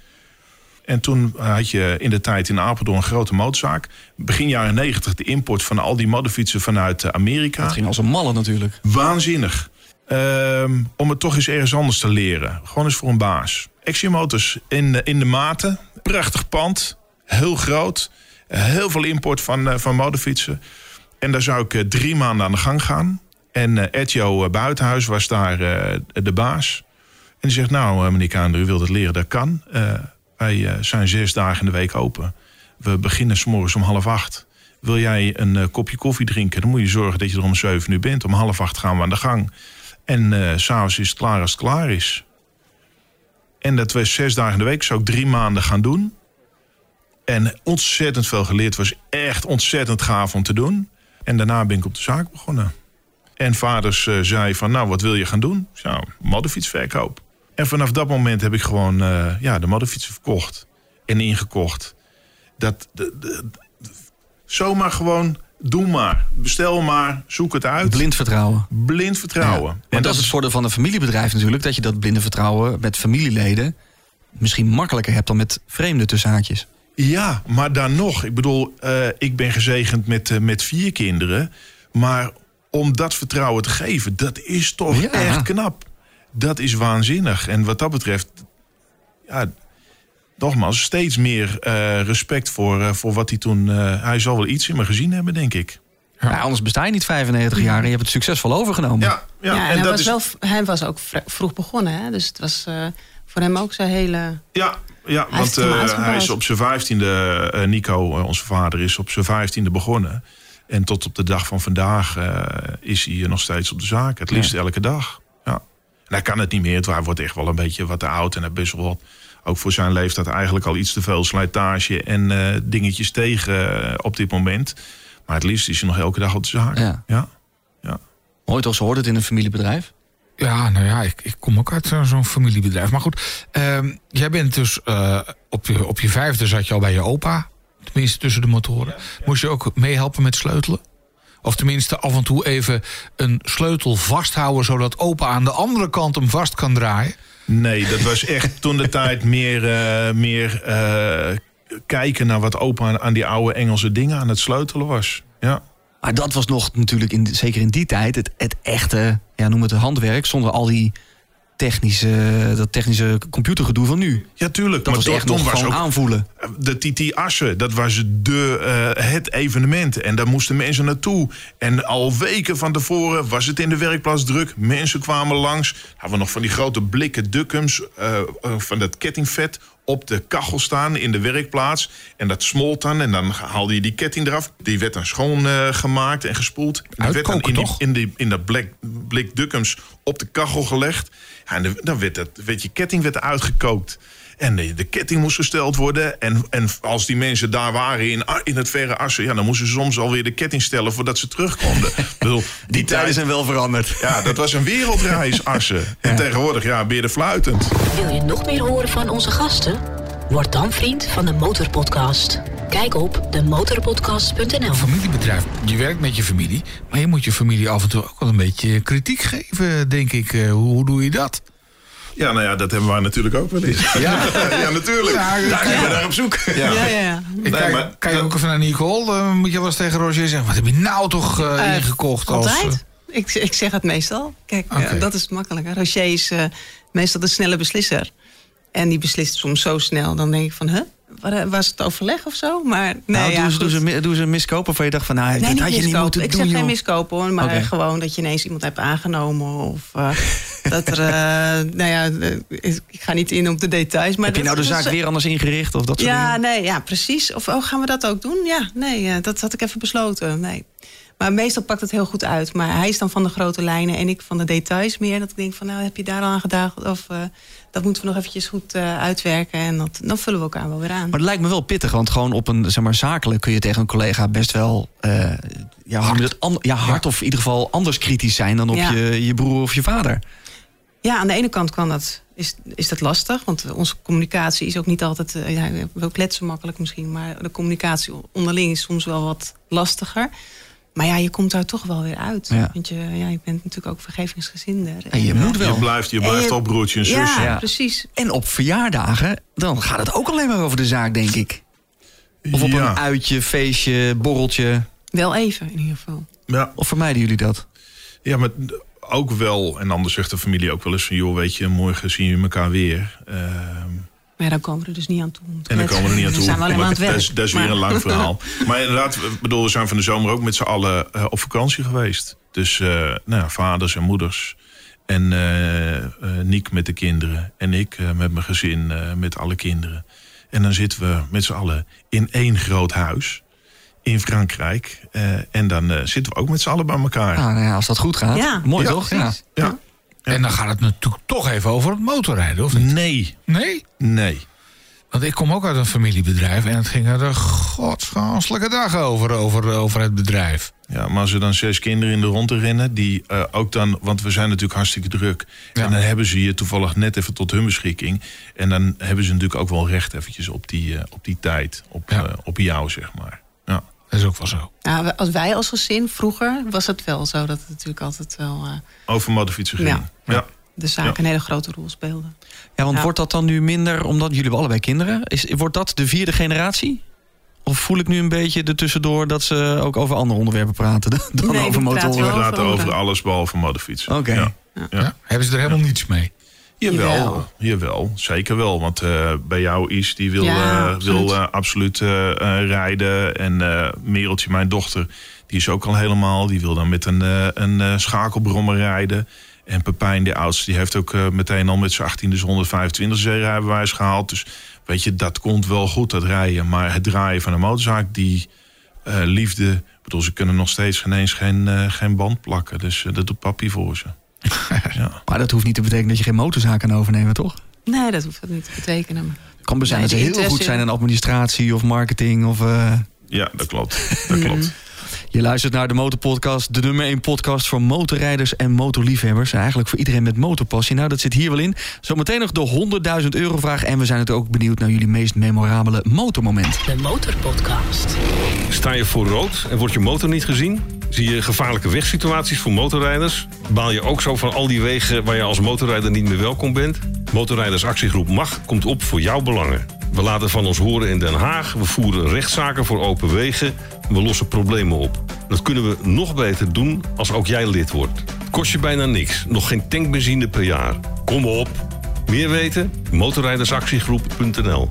En toen had je in de tijd in Apeldoorn een grote motorzaak. Begin jaren 90 de import van al die modderfietsen vanuit Amerika. Dat ging als een malle natuurlijk. Waanzinnig. Ehm, om het toch eens ergens anders te leren. Gewoon eens voor een baas. Action Motors in, in de maten. Prachtig pand. Heel groot. Heel veel import van, eh, van modefietsen. En daar zou ik eh, drie maanden aan de gang gaan. En Etjo eh, Buitenhuis was daar de baas. En die zegt, nou meneer Kander, u wilt het leren, dat kan. Wij zijn zes dagen in de week open. We beginnen s'morgens om half acht. Wil jij een kopje koffie drinken, dan moet je zorgen dat je er om zeven uur bent. Om half acht gaan we aan de gang. En s s'avonds is het klaar als het klaar is. En dat was zes dagen in de week. Zou ik drie maanden gaan doen. En ontzettend veel geleerd. was echt ontzettend gaaf om te doen. En daarna ben ik op de zaak begonnen. En vaders eh, zei van, nou, wat wil je gaan doen? Nou, modderfietsverkoop. En vanaf dat moment heb ik gewoon eh, ja, de modderfietsen verkocht. En ingekocht. Dat, de, de- de- zomaar gewoon, doe maar. Bestel maar, zoek het uit. Blind vertrouwen. Blind vertrouwen. Ja. Maar dat is het voordeel van een familiebedrijf natuurlijk. Dat je dat blinde vertrouwen met familieleden misschien makkelijker hebt dan met vreemde tussenhaakjes. Ja, maar dan nog. Ik bedoel, eh, ik ben gezegend met, eh, met vier kinderen. Maar om dat vertrouwen te geven, dat is toch Ja. echt knap. Dat is waanzinnig. En wat dat betreft, ja, nogmaals, steeds meer eh, respect voor, eh, voor wat hij toen. eh, hij zal wel iets in me gezien hebben, denk ik. Ja, anders besta je niet 95 jaar en je hebt het succesvol overgenomen. Ja, ja, Ja, en en hij, dat was is. wel, hij was ook vroeg begonnen. Hè? Dus het was eh, voor hem ook zijn hele... Ja, ja Hij want eh, hij is op zijn vijftiende, eh, Nico, eh, onze vader, is op zijn vijftiende begonnen. En tot op de dag van vandaag eh, is hij nog steeds op de zaak. Het liefst elke dag. Ja. En hij kan het niet meer. Hij wordt echt wel een beetje wat te oud. En hij best wel wat, ook voor zijn leeftijd eigenlijk al iets te veel slijtage en eh, dingetjes tegen eh, op dit moment. Maar het liefst is hij nog elke dag op de zaak. Ja. ja. Mooi toch, ze hoort het in een familiebedrijf. Ja, nou ja, ik, ik kom ook uit zo- zo'n familiebedrijf. Maar goed, ehm, jij bent dus eh, op, je, op je vijfde zat je al bij je opa. Tenminste, tussen de motoren. Moest je ook meehelpen met sleutelen? Of tenminste af en toe even een sleutel vasthouden... zodat opa aan de andere kant hem vast kan draaien? Nee, dat was echt toen de tijd meer, eh, meer eh, kijken naar wat opa aan die oude Engelse dingen aan het sleutelen was. Ja. Maar dat was nog natuurlijk, in, zeker in die tijd, het, het echte, ja, noem het handwerk, zonder al die technische, dat technische computergedoe van nu. Ja, tuurlijk. Dat maar was echt nog was gewoon ook aanvoelen. de TT Assen, dat was de, eh, het evenement. En daar moesten mensen naartoe. En al weken van tevoren was het in de werkplaats druk. Mensen kwamen langs. Hadden we nog van die grote blikken dukkums eh, eh, van dat kettingvet op de kachel staan in de werkplaats. En dat smolt dan. En dan haalde je die ketting eraf. Die werd dan schoongemaakt gemaakt en gespoeld. En die werd dan in, die, in, die, in dat blik, blik dukkums op de kachel gelegd. Ja, en de- dan werd, dat, werd je ketting werd uitgekookt. En de, de ketting moest gesteld worden. En, en als die mensen daar waren in, A- in het verre Assen... Ja, dan moesten ze soms alweer de ketting stellen voordat ze terug konden. Ik bedoel, die, Die tijden tijd, zijn wel veranderd. ja, dat was een wereldreis, Assen. En tegenwoordig, ja, ben je er fluitend. Wil je nog meer horen van onze gasten? Word dan vriend van de Motorpodcast. Kijk op demotorpodcast.nl. Familiebedrijf, je werkt met je familie... maar je moet je familie af en toe ook wel een beetje kritiek geven, denk ik. Eh, hoe, hoe doe je dat? Ja, nou ja, dat hebben wij natuurlijk ook wel eens. Ja, ja natuurlijk. Ja, ja. Daar zijn we naar op zoek. Ja. Ja, ja, ja. Ik Nee, kijk, ook even naar Nicole. Dan moet je wel eens tegen Roger zeggen... wat heb je nou toch eh, Eh, ingekocht? Als, Altijd. Ik, ik zeg het meestal. Kijk, eh, dat is makkelijk. hè. Roger is eh, meestal de snelle beslisser. En die beslist soms zo snel. Dan denk ik van, huh? Wa- Was het overleg of zo? Maar nee, nou, ja, doen, ze, ze, mi- doen ze een miskoop of je dacht van, nou, Nee, dat niet had je niet miskopen. moeten Ik doen, zeg geen miskopen hoor, maar gewoon dat je ineens iemand hebt aangenomen. Of eh, dat er, eh, nou ja, eh, ik ga niet in op de details. Maar Heb je nou de zaak weer anders ingericht of dat soort Ja, dingen? nee, ja, precies. Of oh, gaan we dat ook doen? Ja, nee, dat had ik even besloten. Nee. Maar meestal pakt het heel goed uit. Maar hij is dan van de grote lijnen en ik van de details meer. Dat ik denk van, nou, heb je daar al aan gedacht? Of dat moeten we nog eventjes goed eh, uitwerken. En dat, dan vullen we elkaar wel weer aan. Maar het lijkt me wel pittig, want gewoon op een zeg maar, zakelijk kun je tegen een collega best wel eh, ja, hard. Ja, hard of in ieder geval anders kritisch zijn dan op Ja. je, je broer of je vader. Ja, aan de ene kant kan dat, is, is dat lastig. Want onze communicatie is ook niet altijd... eh, ja, we kletsen makkelijk misschien. Maar de communicatie onderling is soms wel wat lastiger. Maar ja, je komt daar toch wel weer uit. Ja. Want je, ja, je bent natuurlijk ook vergevingsgezinder. En je En, moet eh, wel. Je blijft, je blijft je- al broertje en zusje. Ja, Ja. precies. En op verjaardagen, dan gaat het ook alleen maar over de zaak, denk ik. Of op ja. een uitje, feestje, borreltje. Wel even in ieder geval. Ja. Of vermijden jullie dat? Ja, maar ook wel. En anders zegt de familie ook wel eens van... joh, weet je, morgen zien we elkaar weer. Ehm, Maar ja, dan komen we er dus niet aan toe. om te en dan kletsen. komen we er niet aan toe. Zijn we alleen maar aan het werk. dat, is, dat is weer een lang verhaal. Maar inderdaad, bedoel, we zijn van de zomer ook met z'n allen eh, op vakantie geweest. Dus eh, nou ja, vaders en moeders. En eh eh, Niek met de kinderen. En ik eh, met mijn gezin, eh, met alle kinderen. En dan zitten we met z'n allen in één groot huis. In Frankrijk. Eh, en dan eh, zitten we ook met z'n allen bij elkaar. Ah, nou ja, als dat goed gaat. Ja. Mooi Ja, toch? Ja. Ja. En dan gaat het natuurlijk toch even over het motorrijden, of niet? Nee, Nee? nee. Want ik kom ook uit een familiebedrijf en het ging er de godsganselijke dag over, over, over het bedrijf. Ja, maar als er dan zes kinderen in de ronde rennen, die eh, ook dan, want we zijn natuurlijk hartstikke druk. Ja. En dan hebben ze je toevallig net even tot hun beschikking. En dan hebben ze natuurlijk ook wel recht eventjes op die, eh, op die tijd, op, Ja. eh, op jou, zeg maar. Dat is ook wel zo. Nou, we- als wij als gezin, vroeger was het wel zo dat het natuurlijk altijd wel eh, Over motorfietsen ging. Ja. Ja. de zaak Ja. een hele grote rol speelde. Ja, want Ja. wordt dat dan nu minder, omdat jullie hebben allebei kinderen? Is, wordt dat de vierde generatie? Of voel ik nu een beetje ertussendoor dat ze ook over andere onderwerpen praten dan Nee, over We motoren? wel. praten over- over alles behalve motorfietsen. Oké. Ja. Ja. Hebben ze er helemaal niets mee? Jawel, Jawel. jawel, zeker wel. Want eh, bij jou is, die wil, Ja, eh, absoluut. wil eh, absoluut rijden. En Mereltje, mijn dochter, die is ook al helemaal. Die wil dan met een, een schakelbrommer rijden. En Pepijn, de oudste, die heeft ook meteen al met zijn 18e 125 zeerijbewijs gehaald. Dus weet je, dat komt wel goed, dat rijden. Maar het draaien van een motorzaak, die liefde... Ik bedoel, ze kunnen nog steeds geen eens geen, geen band plakken. Dus dat doet papi voor ze. ja. Maar dat hoeft niet te betekenen dat je geen motorzaak kan overnemen, toch? Nee, dat hoeft het niet te betekenen. maar- Het kan best zijn Nee, dat ze heel goed zijn in administratie of marketing. Of, eh, ja, dat klopt. Dat klopt. Je luistert naar de Motorpodcast, de nummer 1 podcast voor motorrijders en motorliefhebbers. En Eigenlijk voor iedereen met motorpassie. Nou, dat zit hier wel in. Zometeen nog de 100.000 euro vraag. En we zijn het ook benieuwd naar jullie meest memorabele motormoment. De Motorpodcast. Sta je voor rood en wordt je motor niet gezien? Zie je gevaarlijke wegsituaties voor motorrijders? Baal je ook zo van al die wegen waar je als motorrijder niet meer welkom bent? Motorrijdersactiegroep MAG komt op voor jouw belangen. We laten van ons horen in Den Haag. We voeren rechtszaken voor open wegen. We lossen problemen op. Dat kunnen we nog beter doen als ook jij lid wordt. Het kost je bijna niks. Nog geen tankbenzine per jaar. Kom op. Meer weten? Motorrijdersactiegroep.nl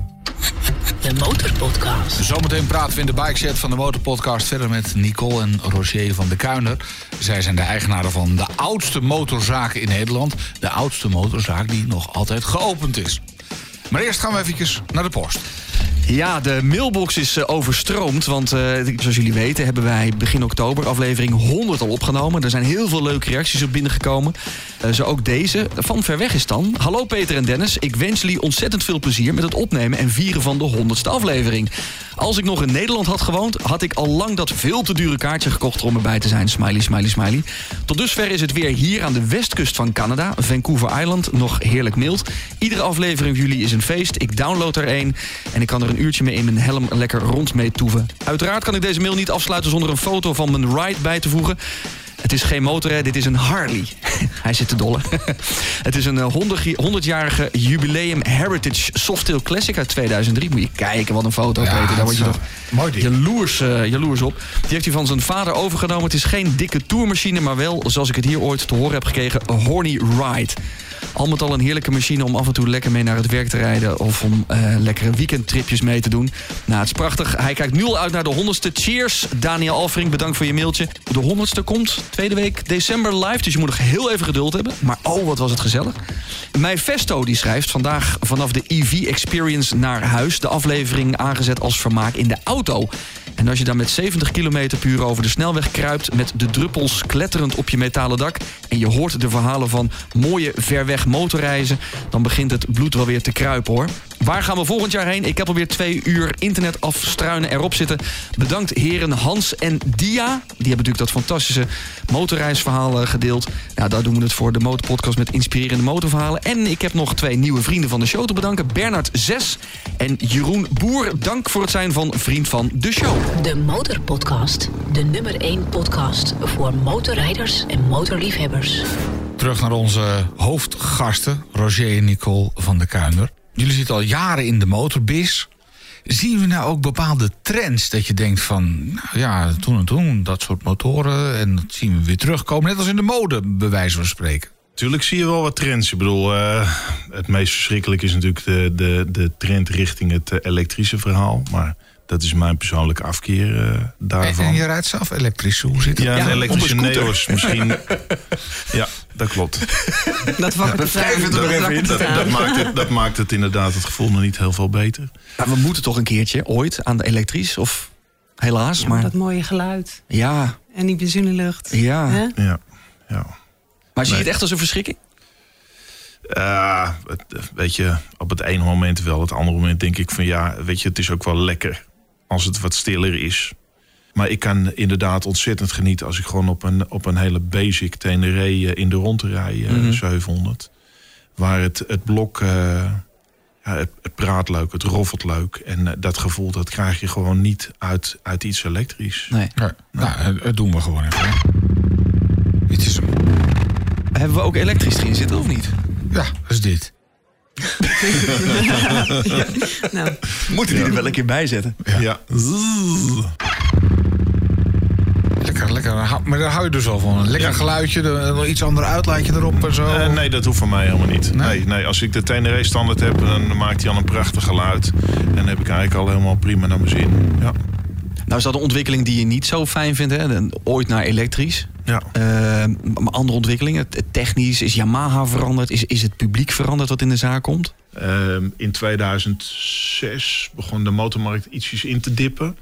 De Motorpodcast. Zometeen praten we in de bikeset van de Motorpodcast verder met Nicole en Roger van de Kuiner. Zij zijn de eigenaren van de oudste motorzaak in Nederland. De oudste motorzaak die nog altijd geopend is. Maar eerst gaan we eventjes naar de post. Ja, de mailbox is eh, overstroomd. Want eh, zoals jullie weten hebben wij begin oktober aflevering 100 al opgenomen. Er zijn heel veel leuke reacties op binnengekomen. Eh, zo ook deze. Van ver weg is dan. Hallo Peter en Dennis. Ik wens jullie ontzettend veel plezier met het opnemen en vieren van de 100ste aflevering. Als ik nog in Nederland had gewoond, had ik al lang dat veel te dure kaartje gekocht om erbij te zijn. Smiley, smiley, smiley. Tot dusver is het weer hier aan de westkust van Canada, Vancouver Island, nog heerlijk mild. Iedere aflevering van jullie is een feest. Ik download er één en ik kan er een uurtje mee in mijn helm lekker rond mee toeven. Uiteraard kan ik deze mail niet afsluiten zonder een foto van mijn ride bij te voegen. Het is geen motor, dit is een Harley. Hij zit te dolle. het is een eh, 100-jarige jubileum Heritage Softail Classic uit 2003. Moet je kijken, wat een foto, Ja, Peter. Daar word je toch eh, mooi jaloers, eh, jaloers op. Die heeft hij van zijn vader overgenomen. Het is geen dikke tourmachine, maar wel, zoals ik het hier ooit te horen heb gekregen, een horny ride. Al met al een heerlijke machine om af en toe lekker mee naar het werk te rijden... of om eh, lekkere weekendtripjes mee te doen. Nou, het is prachtig. Hij kijkt nu al uit naar de honderdste. Cheers, Daniel Alfring. Bedankt voor je mailtje. De honderdste komt tweede week december live. Dus je moet nog heel even geduld hebben. Maar oh, wat was het gezellig. Mijn Vesto die schrijft vandaag vanaf de EV Experience naar huis... de aflevering aangezet als vermaak in de auto... En als je dan met 70 km per uur over de snelweg kruipt... met de druppels kletterend op je metalen dak... en je hoort de verhalen van mooie ver weg motorreizen... dan begint het bloed wel weer te kruipen, hoor. Waar gaan we volgend jaar heen? Ik heb alweer twee uur internet afstruinen erop zitten. Bedankt heren Hans en Dia. Die hebben natuurlijk dat fantastische motorreisverhaal eh, gedeeld. Nou, daar doen we het voor de Motorpodcast met inspirerende motorverhalen. En ik heb nog twee nieuwe vrienden van de show te bedanken. Bernard Zes en Jeroen Boer. Dank voor het zijn van vriend van de show. De Motorpodcast. De nummer 1 podcast voor motorrijders en motorliefhebbers. Terug naar onze hoofdgasten, Roger en Nicole van de Kuiner. Jullie zitten al jaren in de motorbis. Zien we nou ook bepaalde trends dat je denkt van... Nou ja, toen en toen, dat soort motoren... en dat zien we weer terugkomen, net als in de mode, bij wijze van spreken. Tuurlijk zie je wel wat trends. Ik bedoel, eh, het meest verschrikkelijk is natuurlijk de, de, de trend richting het eh, elektrische verhaal. Maar dat is mijn persoonlijke afkeer eh, daarvan. en je rijdt zelf elektrisch, hoe zit het? ja, een Ja, elektrische een. Neos misschien. ja, dat klopt. Dat er te Dat, staan. dat, maakt het, dat maakt het inderdaad het gevoel nog niet heel veel beter. Maar we moeten toch een keertje ooit aan de elektrisch? Of helaas, Ja, maar dat mooie geluid. ja, En die benzinelucht. ja. Ja, ja. Maar zie je Nee. het echt als een verschrikking? Uh, weet je, op het ene moment wel. Het andere moment denk ik van ja, weet je, het is ook wel lekker als het wat stiller is. Maar ik kan inderdaad ontzettend genieten als ik gewoon op een, op een hele basic Tenere eh, in de rond rij, eh, Mhm. 700. Waar het, het blok, eh, ja, het, het praat leuk, het roffelt leuk. En eh, dat gevoel dat krijg je gewoon niet uit, uit iets elektrisch. Nee. Ja, nou, dat doen we gewoon even. Dit is hem. Hebben we ook elektrisch erin zitten of niet? Ja, dat is dit. Nou, Moeten die er wel een keer bij zetten. Ja. Lekker, lekker. Maar daar hou je dus wel van. Een lekker Ja. geluidje, nog iets ander uitlaatje erop en zo. Eh, nee, dat hoeft van mij helemaal niet. Nee? Nee, nee, als ik de Tenere standaard heb, dan maakt hij al een prachtig geluid. En dan heb ik eigenlijk al helemaal prima naar mijn zin. Ja. Nou is dat een ontwikkeling die je niet zo fijn vindt, hè? Ooit naar elektrisch. Ja. Eh, maar andere ontwikkelingen, technisch, is Yamaha veranderd? Is, is het publiek veranderd wat in de zaak komt? Ehm, in 2006 begon de motormarkt ietsjes in te dippen.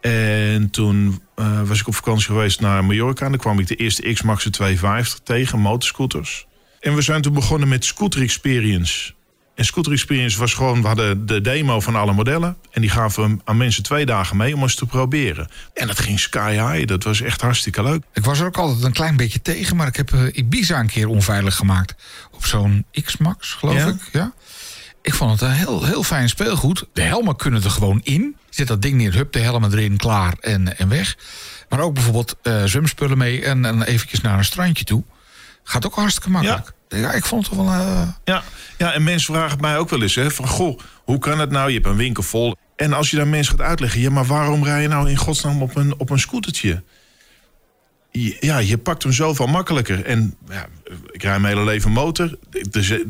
En toen eh, was ik op vakantie geweest naar Mallorca. En dan kwam ik de eerste X-Max 250 tegen, motorscooters. En we zijn toen begonnen met Scooter Experience. En Scooter Experience was gewoon, we hadden de demo van alle modellen. En die gaven we aan mensen twee dagen mee om eens te proberen. En dat ging sky high, dat was echt hartstikke leuk. Ik was er ook altijd een klein beetje tegen, maar ik heb eh, Ibiza een keer onveilig gemaakt. Op zo'n X-Max, geloof Ja? ik. Ja. Ik vond het een heel, heel fijn speelgoed. De helmen kunnen er gewoon in. Zet dat ding neer, hup, de helmen erin, klaar en, en weg. Maar ook bijvoorbeeld eh, zwemspullen mee en, en eventjes naar een strandje toe. Gaat ook hartstikke makkelijk. Ja, ik vond het wel... eh, Ja, ja, en mensen vragen mij ook wel eens: hè, van goh, hoe kan het nou? Je hebt een winkel vol. En als je daar mensen gaat uitleggen, ja, maar waarom rij je nou in godsnaam op een, op een scootertje? Je- Ja, je pakt hem zoveel makkelijker. En ja, ik rij mijn hele leven motor. Er,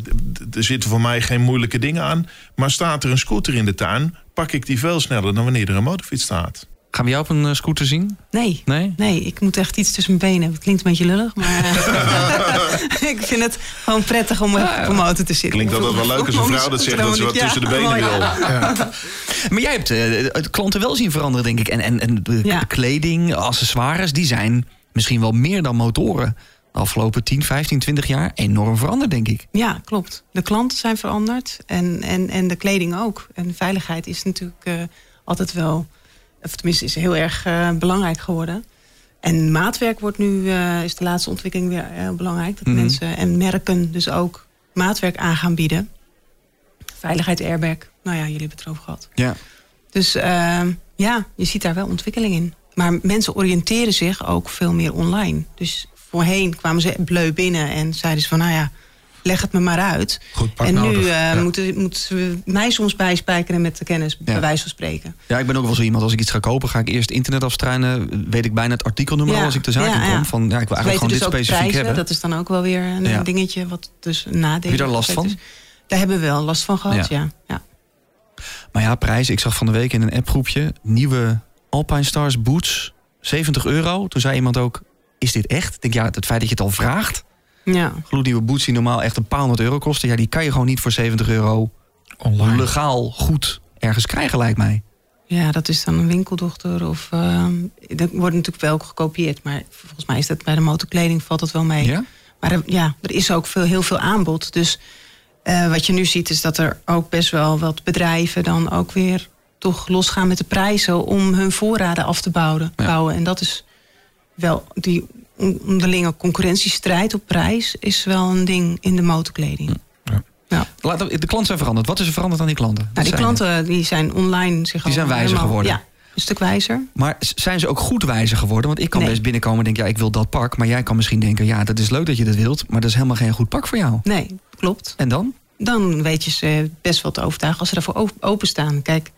er zitten voor mij geen moeilijke dingen aan. Maar staat er een scooter in de tuin, pak ik die veel sneller dan wanneer er een motorfiets staat. Gaan we jou op een eh, scooter zien? nee. Nee? Nee, ik moet echt iets tussen mijn benen hebben. Het klinkt een beetje lullig, maar eh, ik vind het gewoon prettig om op een motor te zitten. Klinkt altijd wel leuk als een vrouw dat zegt dat ze wat Ja, tussen de benen mooi. wil. Maar jij hebt de klanten wel zien veranderen, denk ik. En, en, en de Ja. kleding, accessoires, die zijn misschien wel meer dan motoren. De afgelopen 10, 15, 20 jaar enorm veranderd, denk ik. Ja, klopt. De klanten zijn veranderd en, en, en de kleding ook. En veiligheid is natuurlijk eh, altijd wel, of tenminste is heel erg eh, belangrijk geworden. En maatwerk wordt nu, eh, is de laatste ontwikkeling weer heel belangrijk. Dat Mhm. mensen en merken dus ook maatwerk aan gaan bieden. Veiligheid, airbag, nou ja, jullie hebben het erover gehad. Ja. Dus eh, ja, je ziet daar wel ontwikkeling in. Maar mensen oriënteren zich ook veel meer online. Dus voorheen kwamen ze bleu binnen en zeiden ze van... nou ja, leg het me maar uit. Goed en nu Ja. moeten, moeten ze mij soms bijspijkeren met de kennis, bij wijze van spreken. Ja, ik ben ook wel zo iemand. Als ik iets ga kopen, ga ik eerst internet afstruinen. Weet ik bijna het artikelnummer Ja, al als ik de zaak kom. ja. Van, ja, ik wil eigenlijk gewoon dus dit ook specifiek prijzen. hebben. Dat is dan ook wel weer een dingetje wat dus nadeel Heb je daar last van? Daar hebben we wel last van gehad, Ja. ja. Maar ja, prijzen. Ik zag van de week in een appgroepje nieuwe Alpine Stars boots. 70 euro. Toen zei iemand ook, is dit echt? Ik denk, ja, het feit dat je het al vraagt. Ja. Gloednieuwe boots die normaal echt een paar honderd euro kosten. Ja, die kan je gewoon niet voor 70 euro online. legaal goed ergens krijgen, lijkt mij. Ja, dat is dan een winkeldochter. Of, ehm dat wordt natuurlijk wel gekopieerd. Maar volgens mij is dat bij de motorkleding valt dat wel mee. Ja? Maar er, ja, er is ook veel, heel veel aanbod. Dus eh, wat je nu ziet is dat er ook best wel wat bedrijven dan ook weer toch losgaan met de prijzen om hun voorraden af te bouwen. Ja. bouwen. En dat is wel die onderlinge concurrentiestrijd op prijs is wel een ding in de motorkleding. Ja. Ja. We- De klanten zijn veranderd. Wat is er veranderd aan die klanten? Nou, die klanten die zijn online zich Die zijn wijzer helemaal- geworden. Ja, een stuk wijzer. Maar zijn ze ook goed wijzer geworden? Want ik kan Nee. best binnenkomen en denken, ja, ik wil dat pak. Maar jij kan misschien denken, ja, dat is leuk dat je dat wilt. Maar dat is helemaal geen goed pak voor jou. Nee, klopt. En dan? dan weet je ze best wel te overtuigen als ze daarvoor op- openstaan. Kijk,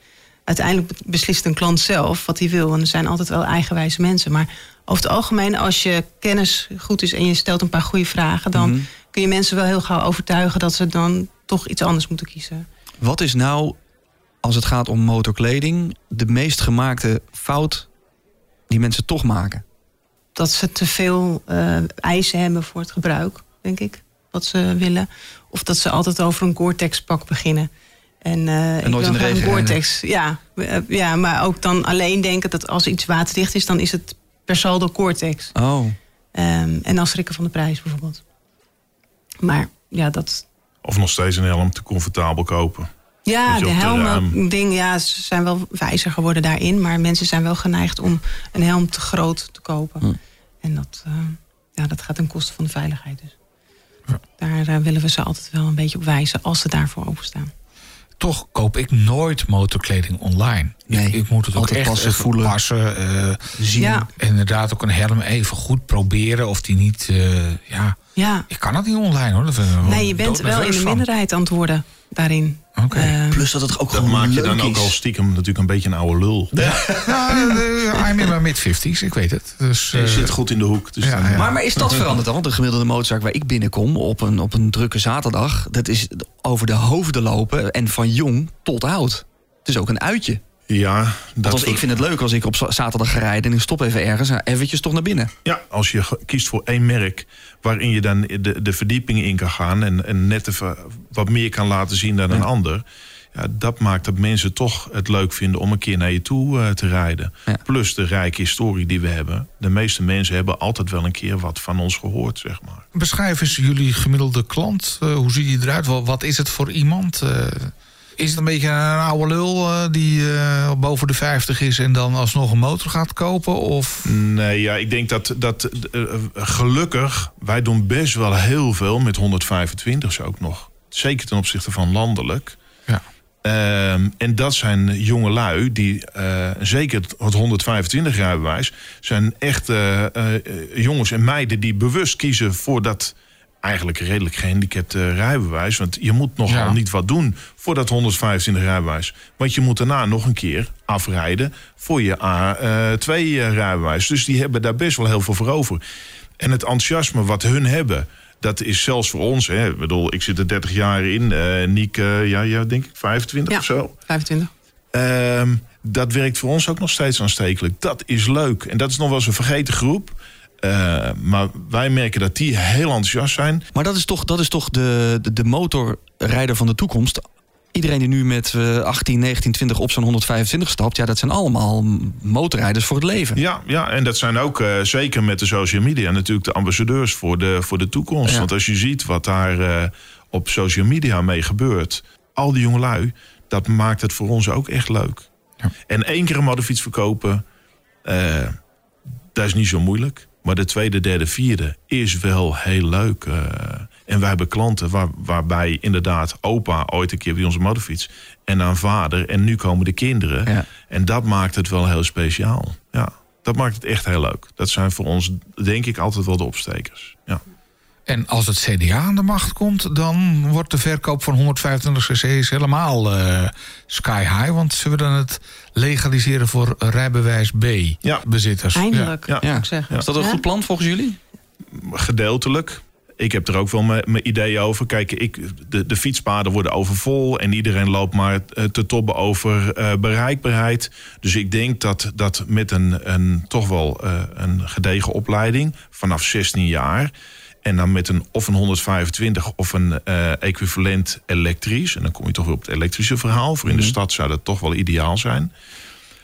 uiteindelijk beslist een klant zelf wat hij wil. En er zijn altijd wel eigenwijze mensen. Maar over het algemeen, als je kennis goed is en je stelt een paar goede vragen, dan Mhm. kun je mensen wel heel gauw overtuigen dat ze dan toch iets anders moeten kiezen. Wat is nou, als het gaat om motorkleding, de meest gemaakte fout die mensen toch maken? Dat ze te veel eh, eisen hebben voor het gebruik, denk ik. Wat ze willen. Of dat ze altijd over een Gore-Tex pak beginnen. En, eh, ik nooit in de regen een Gore-Tex. Ja, eh, ja, maar ook dan alleen denken dat als iets waterdicht is, dan is het per saldo Gore-Tex. Oh, Ehm, en dan schrikken van de prijs bijvoorbeeld. Maar ja, dat. Of nog steeds een helm te comfortabel kopen. Ja, de op de helmen, raam. ding, ja, ze zijn wel wijzer geworden daarin. Maar mensen zijn wel geneigd om een helm te groot te kopen. Hm. En dat, eh, ja, dat gaat ten koste van de veiligheid. Dus. Daar eh, willen we ze altijd wel een beetje op wijzen als ze daarvoor openstaan. Toch koop ik nooit motorkleding online. Nee, ik, ik moet het ook altijd echt passen, even voelen. passen. eh, Zien. Ja. en inderdaad ook een helm even goed proberen of die niet... eh, ja, Ja. ik kan het niet online hoor. Wel Nee, je bent wel in de van. minderheid aan het worden daarin. Oké. Eh, Plus dat het ook Dat gewoon maak je dan ook is. al stiekem natuurlijk een beetje een oude lul. Ja, I'm in my mid-50s, ik weet het. Dus, Je eh, zit goed in de hoek. Dus ja, dan, ja. Maar, maar is dat veranderd dan? Want de gemiddelde motorzaak waar ik binnenkom op een, op een drukke zaterdag... dat is over de hoofden lopen en van jong tot oud. Het is ook een uitje. Ja, dat Althans, ik vind het leuk als ik op za- zaterdag ga rijden... en ik stop even ergens en eventjes toch naar binnen. Ja, als je kiest voor één merk waarin je dan de, de verdiepingen in kan gaan en, en net even wat meer kan laten zien dan een ander. Ja, dat maakt dat mensen toch het leuk vinden om een keer naar je toe eh, te rijden. Ja. Plus de rijke historie die we hebben. De meeste mensen hebben altijd wel een keer wat van ons gehoord, zeg maar. Beschrijf eens jullie gemiddelde klant. Eh, hoe ziet die eruit? Wat, wat is het voor iemand? Eh, is het een beetje een oude lul eh, die eh, boven de 50 is en dan alsnog een motor gaat kopen? Of Nee, ja, ik denk dat, dat eh, gelukkig, wij doen best wel heel veel met 125's ook nog. Zeker ten opzichte van landelijk. ja. Ehm, en dat zijn jonge lui die, zeker het 125 rijbewijs, zijn echt jongens en meiden die bewust kiezen voor dat eigenlijk redelijk gehandicapte rijbewijs. Want je moet nogal Ja. niet wat doen voor dat 125 rijbewijs. Want je moet daarna nog een keer afrijden voor je A2 rijbewijs. Dus die hebben daar best wel heel veel voor over. En het enthousiasme wat hun hebben, dat is zelfs voor ons. Hè. Ik bedoel, ik zit er 30 jaar in. eh Niek, eh, ja, ja, denk ik 25 ja, of zo. 25. Ehm, dat werkt voor ons ook nog steeds aanstekelijk. Dat is leuk. En dat is nog wel eens een vergeten groep. Eh, maar wij merken dat die heel enthousiast zijn. Maar dat is toch, dat is toch de, de, de motorrijder van de toekomst. Iedereen die nu met eh, 18, 19, 20 op zo'n 125 stapt... ja, dat zijn allemaal motorrijders voor het leven. Ja, ja en dat zijn ook eh, zeker met de social media natuurlijk de ambassadeurs voor de, voor de toekomst. Ja. Want als je ziet wat daar eh, op social media mee gebeurt, al die jongelui, dat maakt het voor ons ook echt leuk. Ja. En één keer een modderfiets verkopen, dat is niet zo moeilijk. Maar de tweede, derde, vierde is wel heel leuk. eh. en wij hebben klanten waar, waarbij inderdaad opa ooit een keer bij onze motorfiets. En dan vader. En nu komen de kinderen. Ja. En dat maakt het wel heel speciaal. Ja, dat maakt het echt heel leuk. Dat zijn voor ons, denk ik, altijd wel de opstekers. Ja. En als het CDA aan de macht komt, dan wordt de verkoop van 125 cc's helemaal eh, sky high. Want ze willen het legaliseren voor rijbewijs Ja. B-bezitters. Eindelijk, Ja. zou ik zeggen. Is dat een Ja? goed plan volgens jullie? Gedeeltelijk. Ik heb er ook wel mijn ideeën over. Kijk, ik, de, de fietspaden worden overvol en iedereen loopt maar eh, te tobben over eh, bereikbaarheid. Dus ik denk dat, dat met een, een toch wel eh, een gedegen opleiding vanaf 16 jaar. En dan met een of een 125 of een eh, equivalent elektrisch. En dan kom je toch weer op het elektrische verhaal. Voor in de stad zou dat toch wel ideaal zijn.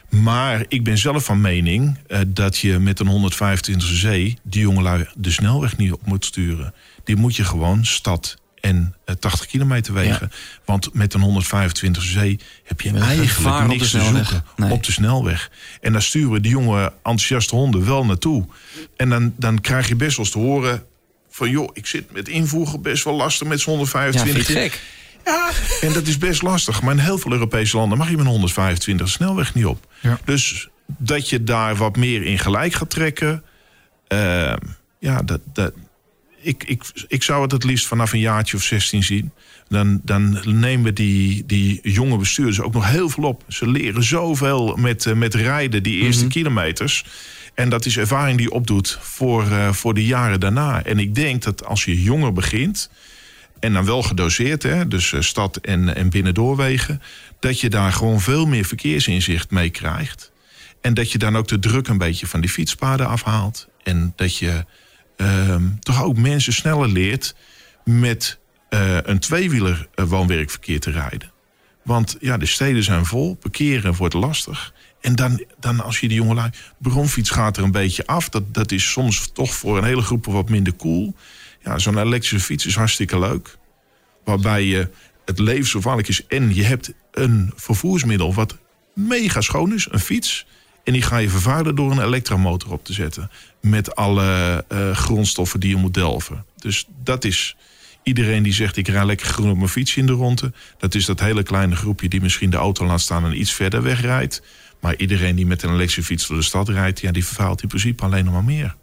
Maar ik ben zelf van mening eh, dat je met een 125 cc die jongelui de snelweg niet op moet sturen. Die moet je gewoon stad en eh, 80 kilometer wegen. Want met een 125 cc heb je eigenlijk niks te zoeken Nee. op de snelweg. En daar sturen die jonge enthousiaste honden wel naartoe. En dan, dan krijg je best wel eens te horen van... joh, ik zit met invoegen best wel lastig met z'n Ja, vind 125. je het gek? Ja, en dat is best lastig. Maar in heel veel Europese landen mag je met een 125 snelweg niet op. Ja. Dus dat je daar wat meer in gelijk gaat trekken. eh, ja, dat, dat, ik, ik, ik zou het het liefst vanaf een jaartje of 16 zien. Dan, dan nemen die, die jonge bestuurders ook nog heel veel op. Ze leren zoveel met, eh, met rijden, die eerste kilometers. En dat is ervaring die opdoet voor, eh, voor de jaren daarna. En ik denk dat als je jonger begint. En dan wel gedoseerd, hè, dus eh, stad en, en binnendoorwegen. Dat je daar gewoon veel meer verkeersinzicht mee krijgt. En dat je dan ook de druk een beetje van die fietspaden afhaalt. En dat je ehm, toch ook mensen sneller leert met eh, een tweewieler woon-werkverkeer te rijden. Want ja, de steden zijn vol, parkeren wordt lastig. En dan, dan als je die jongelui... Bronfiets gaat er een beetje af. Dat, dat is soms toch voor een hele groep wat minder cool. Ja, zo'n elektrische fiets is hartstikke leuk. Waarbij je het leven zo gevaarlijk is. En je hebt een vervoersmiddel wat mega schoon is. Een fiets. En die ga je vervuilen door een elektromotor op te zetten. Met alle eh, grondstoffen die je moet delven. Dus dat is Iedereen die zegt ik rij lekker groen op mijn fietsje in de ronde. Dat is dat hele kleine groepje die misschien de auto laat staan en iets verder wegrijdt. Maar iedereen die met een elektrische fiets door de stad rijdt, ja, die vervuilt in principe alleen nog maar meer.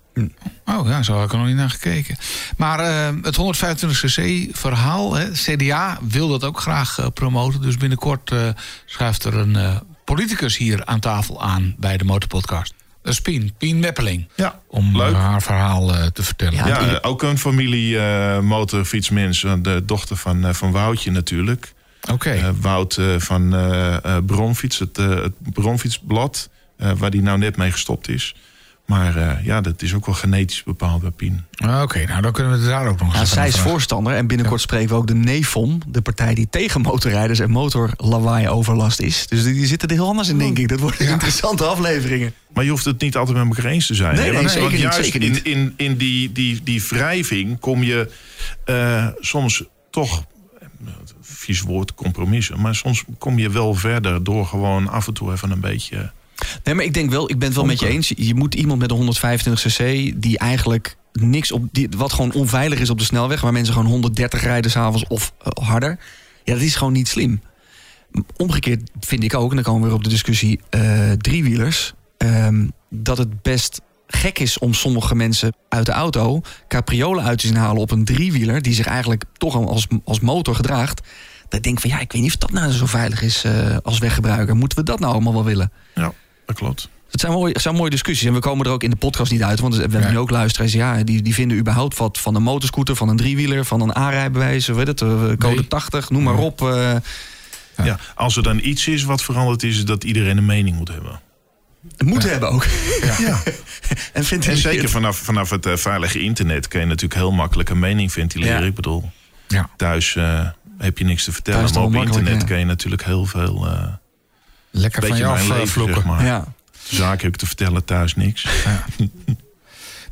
Oh ja, zo heb ik er nog niet naar gekeken. Maar eh, het 125cc verhaal, hè, CDA wil dat ook graag eh, promoten. Dus binnenkort eh, schuift er een eh, politicus hier aan tafel aan bij de Motorpodcast. Dat is Pien, Pien Meppeling. Ja, Om leuk. haar verhaal eh, te vertellen. Ja, ook een familie eh motorfietsmensen. De dochter van, eh, van Woutje natuurlijk. Oké. Eh, Wout eh, van eh eh, Bronfiets, het, eh, het Bronfietsblad. eh, waar die nou net mee gestopt is. Maar eh, ja, dat is ook wel genetisch bepaald bij Pien. Oké, nou dan kunnen we het daar ook nog eens zij is voorstander en binnenkort spreken we ook de NEFOM, de partij die tegen motorrijders en motorlawaai-overlast is. Dus die, die zitten er heel anders in, denk ik. Dat worden interessante afleveringen. Maar je hoeft het niet altijd met elkaar eens te zijn. Nee, hè? nee, Want- zeker want niet, juist zeker niet. in, in, in die, die, die wrijving kom je eh, soms toch, vies woord, compromissen. Maar soms kom je wel verder door gewoon af en toe even een beetje... Nee, maar ik denk wel, ik ben het wel met je eens. Je moet iemand met een 125 cc die eigenlijk niks op, die, wat gewoon onveilig is op de snelweg, waar mensen gewoon 130 rijden s'avonds of eh, harder. Ja, dat is gewoon niet slim. Omgekeerd vind ik ook, en dan komen we weer op de discussie eh, driewielers, ehm, dat het best gek is om sommige mensen uit de auto capriolen uit te zien halen op een driewieler die zich eigenlijk toch al als, als motor gedraagt. Dat ik denk van ja, ik weet niet of dat nou zo veilig is eh, als weggebruiker. Moeten we dat nou allemaal wel willen? Ja, dat klopt. Het zijn, mooie, het zijn mooie discussies. En we komen er ook in de podcast niet uit. Want we hebben Ja. nu ook luisteraars. Ja, die, die vinden überhaupt wat van een motorscooter, van een driewieler, van een aanrijbewijs. Weet het, eh, code Nee. 80, noem maar op. eh. Ja. als er dan iets is wat veranderd is, dat iedereen een mening moet hebben. Moet hebben ook. Ja. en vindt En zeker vanaf, vanaf het veilige internet kun je natuurlijk heel makkelijk een mening ventileren. Ja. Ik bedoel, Ja. thuis heb je niks te vertellen. Maar op internet ja. kun je natuurlijk heel veel... eh Lekker van beetje je mijn af leven, eh, vloeken. zeg maar. Ja. Zaken heb ik te vertellen, thuis niks.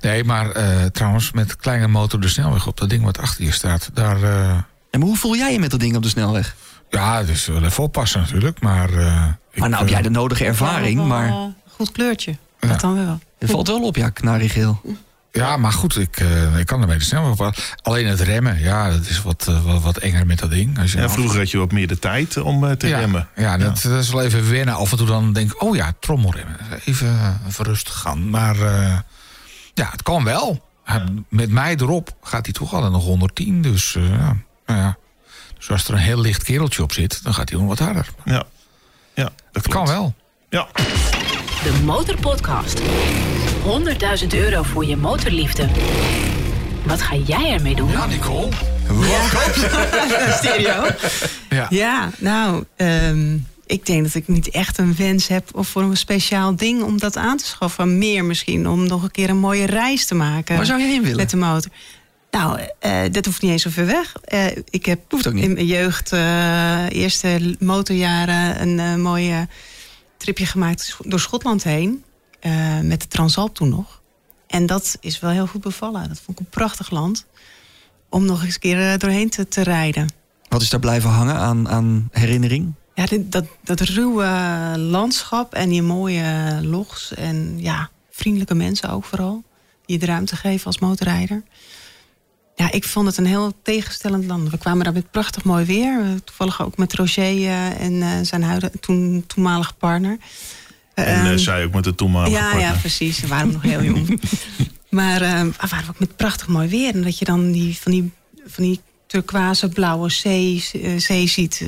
Nee, maar eh, trouwens, met kleine motor de snelweg op, dat ding wat achter je staat, daar. eh, En hoe voel jij je met dat ding op de snelweg? ja, dus wel even oppassen natuurlijk, maar. eh, ik, Maar nou heb jij de nodige ervaring, Wel, maar Goed kleurtje. Ja. Dat dan wel. het valt wel op, ja, knarigeel. Ja, maar goed, ik, eh, ik kan ermee de snelweg op. Alleen het remmen, ja, dat is wat, eh, wat, wat enger met dat ding. Als je Ja, af- vroeger had je wat meer de tijd om eh, te ja, remmen. Ja, dat, dat is wel even wennen. Af en toe dan denk ik, oh ja, trommelremmen. Even, even rustig gaan. Maar eh, ja, het kan wel. Met mij erop gaat hij toch al nog 110. Dus eh, ja, nou ja. Dus als er een heel licht kereltje op zit, dan gaat hij nog wat harder. Ja, ja dat kan wel. Ja. De Motorpodcast. 100.000 euro voor je motorliefde. Wat ga jij ermee doen? Nicole. Stereo. Ja. Ja, nou, ehm, ik denk dat ik niet echt een wens heb of voor een speciaal ding om dat aan te schaffen. Meer misschien om nog een keer een mooie reis te maken. Waar zou je heen willen? Met de motor. Nou, eh, dat hoeft niet eens zo ver weg. Eh, ik heb Hoeft ook niet. in mijn jeugd, eh, eerste motorjaren, een eh, mooie tripje gemaakt door Schotland heen. Eh, met de Transalp toen nog. En dat is wel heel goed bevallen. Dat vond ik een prachtig land. Om nog eens een keer eh, doorheen te, te rijden. Wat is daar blijven hangen aan, aan herinnering? Ja, dit- dat, dat ruwe landschap en die mooie logs. En ja, vriendelijke mensen ook vooral. Die je de ruimte geven als motorrijder. Ja, ik vond het een heel tegenstellend land. We kwamen daar met prachtig mooi weer. Toevallig ook met Roger eh, en zijn huidige, toen, toenmalige partner. En eh, Ehm, zij ook met de toenmalige ja, partner. ja, precies. Ze waren nog heel jong. Maar eh, we waren ook met prachtig mooi weer. En dat je dan die, van, die, van die turquoise blauwe zee, eh, zee ziet. eh,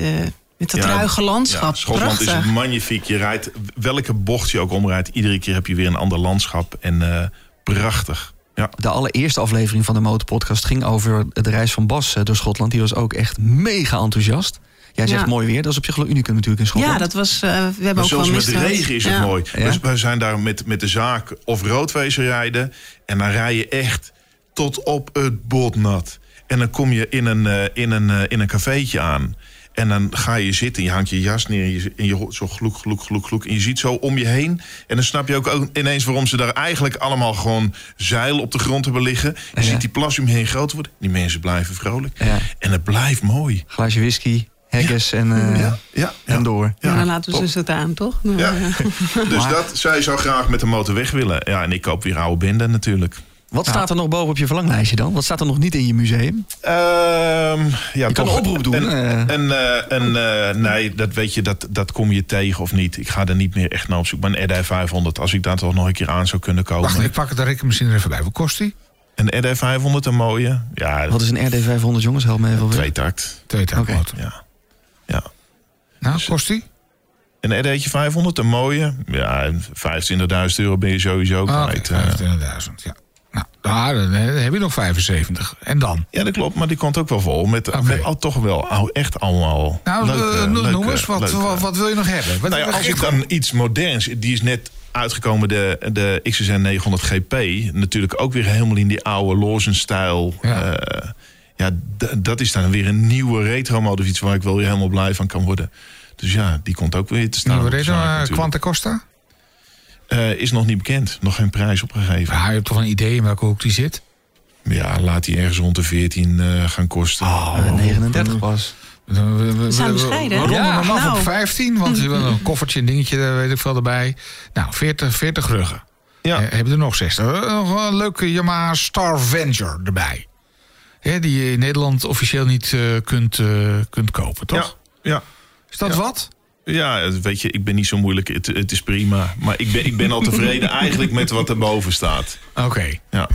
met dat Ja, ruige landschap. Ja, Schotland prachtig. is magnifiek. Je rijdt, welke bocht je ook omrijdt, iedere keer heb je weer een ander landschap. En eh, prachtig. Ja. De allereerste aflevering van de Motorpodcast ging over de reis van Bas eh, door Schotland. Die was ook echt mega enthousiast. Jij zegt Ja. mooi weer. Dat is op zich wel unicum natuurlijk in Schotland. Ja, dat was. eh, we hebben Maar ook zelfs met de regen is het Ja. mooi. Ja? Dus wij zijn daar met, met de zaak of roodwezen rijden. En dan rij je echt tot op het botnat. En dan kom je in een, eh, in een, eh, in een cafeetje aan. En dan ga je zitten, je hangt je jas neer... en je, en je hoort zo gloek, gloek, gloek, gloek. En je ziet zo om je heen. En dan snap je ook, ook ineens waarom ze daar eigenlijk allemaal gewoon... zeil op de grond hebben liggen. Je Ja. ziet die plas om je heen groter worden. Die mensen blijven vrolijk. Ja. En het blijft mooi. Glaasje whisky, haggis en, eh, Ja, ja, en door. Ja, dan laten we top. ze het aan, toch? Nou, Ja. ja. Dus dat, zij zou graag met de motor weg willen. Ja, en ik koop weer oude benden natuurlijk. Wat staat er nog boven op je verlanglijstje dan? Wat staat er nog niet in je museum? Ehm, ja, Je kan een oproep doen, En, eh. en, eh, en, nee, dat weet je, dat, dat kom je tegen of niet. Ik ga er niet meer echt naar op zoek. Maar een RD 500, als ik daar toch nog een keer aan zou kunnen komen. Wacht, ik pak het de rekenmachine er even bij. Wat kost die? Een RD 500, een mooie. Ja, Wat is een RD 500 jongens? Help me even twee takt. Twee motor. Ja. ja. Nou, kost die? Een RD'tje 500, een mooie. Ja, 25.000 euro ben je sowieso Ah, kwijt. eh. 25.000, ja. Nou, daar, dan heb je nog 75. En dan? ja, dat klopt, maar die komt ook wel vol. Met, met al, toch wel echt allemaal Nou, leuke, eh, noem leuke- eens, wat, wat, wat wil je nog hebben? Wat, Nou ja, als ik dan iets moderns, die is net uitgekomen, de, de XSN 900 GP. Natuurlijk ook weer helemaal in die oude Lawson-stijl. Ja. Eh, ja, dat is dan weer een nieuwe retro-mode fiets waar ik wel weer helemaal blij van kan worden. Dus ja, die komt ook weer te staan. Nou, zaak je, natuurlijk. Quanta Costa? Eh, is nog niet bekend, nog geen prijs opgegeven. Ja, je hebt toch een idee in welke hoek die zit? Ja, laat die ergens rond de 14 eh, gaan kosten. Eh, 39 pas. We, we, we, zijn we- bescheiden, We Ja, nou. op 15, want we hebben een koffertje, een dingetje, daar weet ik veel erbij. Nou, 40, 40 ruggen. Ja. Eh, hebben er nog 60. Eh, nog een leuke Yamaha Star Venture erbij. Hè, die je in Nederland officieel niet eh, kunt, eh, kunt kopen, toch? Ja, ja. Is dat Ja. wat? Ja, weet je, ik ben niet zo moeilijk. Het, het is prima. Maar ik ben, ik ben al tevreden eigenlijk met wat erboven staat. Oké. Ja.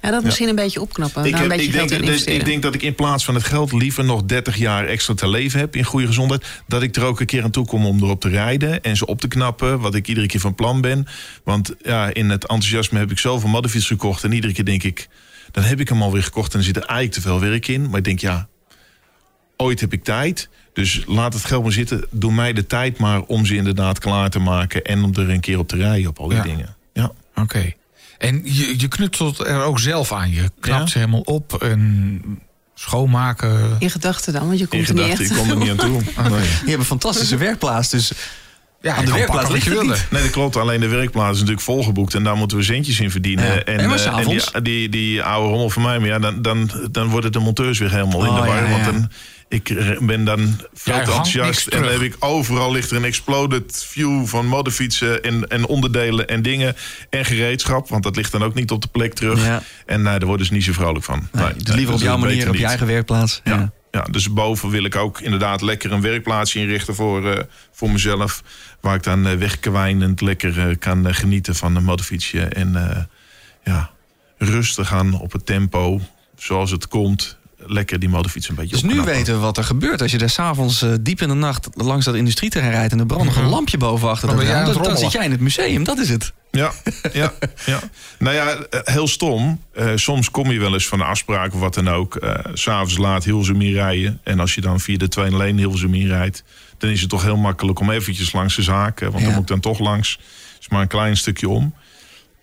Ja, dat misschien een beetje opknappen. Ik, daar een beetje ik, denk, ik denk dat ik in plaats van het geld liever nog 30 jaar extra te leven heb in goede gezondheid. Dat ik er ook een keer aan toe kom om erop te rijden en ze op te knappen. Wat ik iedere keer van plan ben. Want ja, in het enthousiasme heb ik zoveel modderfiets gekocht. En iedere keer denk ik, dan heb ik hem alweer gekocht en er zit er eigenlijk te veel werk in. Maar ik denk, ja, ooit heb ik tijd. Dus laat het geld maar zitten. Doe mij de tijd maar om ze inderdaad klaar te maken. En om er een keer op te rijden op al die Ja. dingen. Ja. Oké. En je, je knutselt er ook zelf aan. Je knapt Ja. ze helemaal op en schoonmaken. In gedachten dan, want je In komt er niet gedachten, echt. ik kom er niet aan toe. Nee. Je hebt een fantastische werkplaats, dus Ja, aan de werkplaats pakken wat ligt je het wilde. niet. Nee, dat klopt. Alleen de werkplaats is natuurlijk volgeboekt. En daar moeten we centjes in verdienen. Ja. En, eh, en die, die, die oude rommel van mij. Maar ja, dan, dan, dan worden de monteurs weer helemaal in Oh, de war. ja, ja. Want dan, ik ben dan veel te enthousiast. En dan heb ik overal ligt er een exploded view van modderfietsen. En, en onderdelen en dingen. En gereedschap. Want dat ligt dan ook niet op de plek terug. Ja. En nee, daar worden ze niet zo vrolijk van. Nee, Nee, dus liever op jouw manier, op je eigen werkplaats. Ja. Ja. Dus boven wil ik ook inderdaad lekker een werkplaatsje inrichten voor, eh, voor mezelf. Waar ik dan uh, wegkwijnend lekker eh, kan genieten van een motorfietsje. En ja, rustig aan op het tempo, zoals het komt. Lekker die motorfiets een beetje Dus nu weten we wat er gebeurt. Als je daar s'avonds uh, diep in de nacht langs dat industrieterrein rijdt... en er brandt nog een lampje boven achter Dan dat raam, zit jij in het museum. Dat is het. Ja, ja, ja. Nou ja, eh, heel stom. Eh, soms kom je wel eens van een afspraak of wat dan ook. eh, S S'avonds laat Hilversum rijden. En als je dan via de 2 alleen Hilversum rijdt... dan is het toch heel makkelijk om eventjes langs de zaken. Want Ja. dan moet ik dan toch langs. Het is maar een klein stukje om.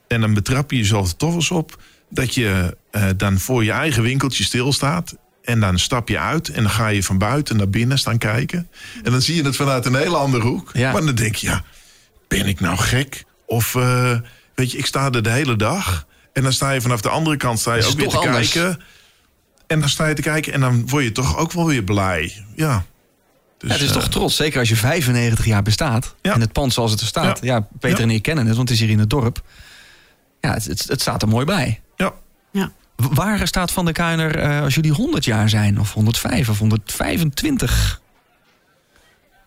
En dan betrap je jezelf er toch eens op... dat je eh, dan voor je eigen winkeltje stilstaat... En dan stap je uit en dan ga je van buiten naar binnen staan kijken. En dan zie je het vanuit een hele andere hoek. Ja. Maar dan denk je, ja, ben ik nou gek? Of eh, weet je, ik sta er de hele dag. En dan sta je vanaf de andere kant sta je ook weer te toch anders? kijken. En dan sta je te kijken en dan word je toch ook wel weer blij. Ja. Dus, Ja, het is eh, toch trots, zeker als je 95 jaar bestaat. Ja. En het pand zoals het er staat. Ja, Ja. Peter en ik kennen het, want het is hier in het dorp. Ja, het, het, het staat er mooi bij. Ja. Ja. Waar staat Van de Kuiner eh, als jullie 100 jaar zijn? Of 105 of 125?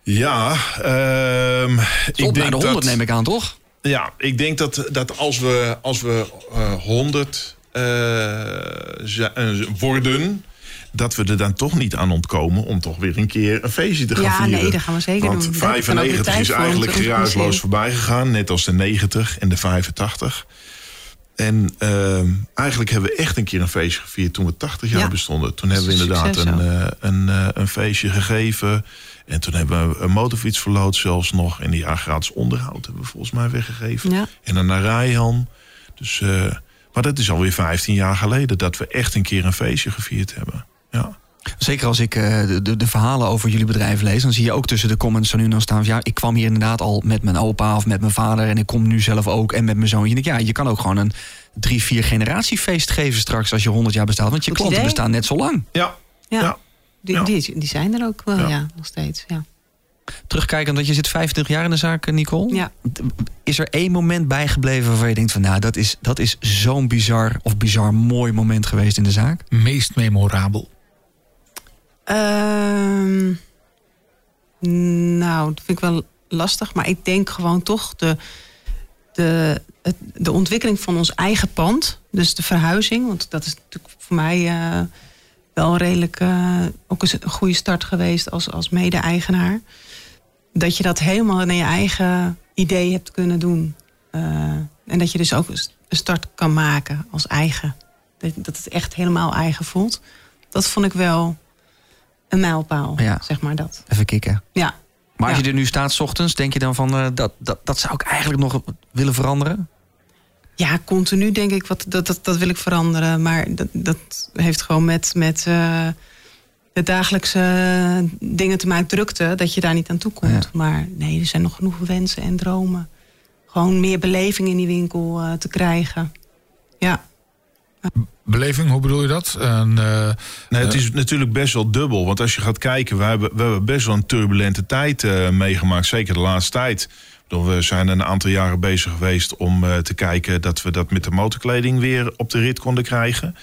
Ja, ehm, Ik naar denk de 100 dat, neem ik aan, toch? Ja, ik denk dat, dat als we, als we eh 100 eh, eh, worden, dat we er dan toch niet aan ontkomen om toch weer een keer een feestje te gaan Ja, vieren. nee, dat gaan we zeker Want doen. Daar heb ik dan ook de 95 tijd is eigenlijk geruisloos voorbij gegaan, net als de 90 en de 85. En ehm, eigenlijk hebben we echt een keer een feestje gevierd toen we 80 jaar Ja. bestonden. Toen hebben we inderdaad succes een, eh, een, eh, een feestje gegeven. En toen hebben we een motorfiets verloot zelfs nog. En die gratis onderhoud hebben we volgens mij weggegeven. Ja. En een Narayan. Dus, eh, maar dat is alweer 15 jaar geleden dat we echt een keer een feestje gevierd hebben. Ja. Zeker als ik eh, de, de, verhalen over jullie bedrijf lees, dan zie je ook tussen de comments zo nu en dan staan van ja, ik kwam hier inderdaad al met mijn opa of met mijn vader en ik kom nu zelf ook en met mijn zoontje. En ik, ja, je kan ook gewoon een drie, vier generatiefeest geven straks als je 100 jaar bestaat, want je Goed klanten idee. bestaan net zo lang. Ja. Ja. Ja. Die. Die, die zijn er ook wel, Ja. ja, nog steeds. Ja. Terugkijken, want je zit 25 jaar in de zaak, eh, Nicole. Ja. Is er één moment bijgebleven waarvan je denkt van... nou, dat is, dat is zo'n bizar of bizar mooi moment geweest in de zaak? Meest memorabel. Ehm, nou, dat vind ik wel lastig. Maar ik denk gewoon toch de, de, het- de ontwikkeling van ons eigen pand. Dus de verhuizing. Want dat is natuurlijk voor mij eh, wel redelijk eh, ook een goede start geweest als, als mede-eigenaar. Dat je dat helemaal naar je eigen idee hebt kunnen doen. Eh, en dat je dus ook een start kan maken als eigen. Dat het echt helemaal eigen voelt. Dat vond ik wel een mijlpaal, Ja. zeg maar dat. Even kicken. Ja, Maar als Ja. je er nu staat 's ochtends, denk je dan van... eh, dat, dat, dat zou ik eigenlijk nog willen veranderen? ja continu denk ik, wat, dat, dat, dat wil ik veranderen. Maar dat, dat heeft gewoon met, met eh, de dagelijkse dingen te maken, drukte, dat je daar niet aan toe komt. Ja. Maar nee, er zijn nog genoeg wensen en dromen. Gewoon meer beleving in die winkel eh, te krijgen. Ja, Beleving, hoe bedoel je dat? En, eh, Nee, het is natuurlijk best wel dubbel. Want als je gaat kijken, we hebben, we hebben best wel een turbulente tijd eh, meegemaakt. Zeker de laatste tijd. We zijn een aantal jaren bezig geweest om eh, te kijken dat we dat met de motorkleding weer op de rit konden krijgen.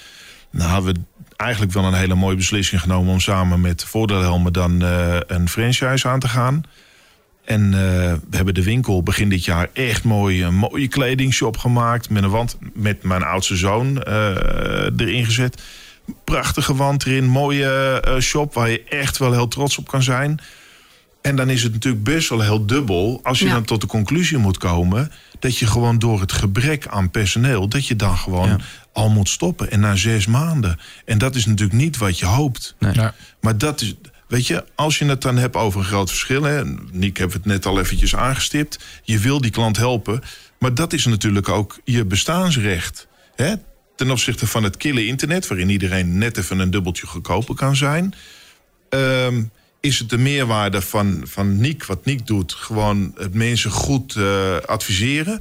Nou hebben we eigenlijk wel een hele mooie beslissing genomen om samen met Voordeelhelmen dan eh, een franchise aan te gaan. En eh, we hebben de winkel begin dit jaar echt mooi, een mooie kledingshop gemaakt. Met een wand met mijn oudste zoon eh, erin gezet. Prachtige wand erin, mooie eh, shop waar je echt wel heel trots op kan zijn. En dan is het natuurlijk best wel heel dubbel als je Ja. dan tot de conclusie moet komen dat je gewoon door het gebrek aan personeel, dat je dan gewoon Ja. al moet stoppen. En na zes maanden. En dat is natuurlijk niet wat je hoopt. Nee. ja. Maar dat is, weet je, als je het dan hebt over een groot verschil. Hè, Niek heeft het net al eventjes aangestipt. Je wil die klant helpen. Maar dat is natuurlijk ook je bestaansrecht. Hè? Ten opzichte van het kille internet, waarin iedereen net even een dubbeltje goedkoper kan zijn. ehm, is het de meerwaarde van, van Niek, wat Niek doet, gewoon het mensen goed eh, adviseren.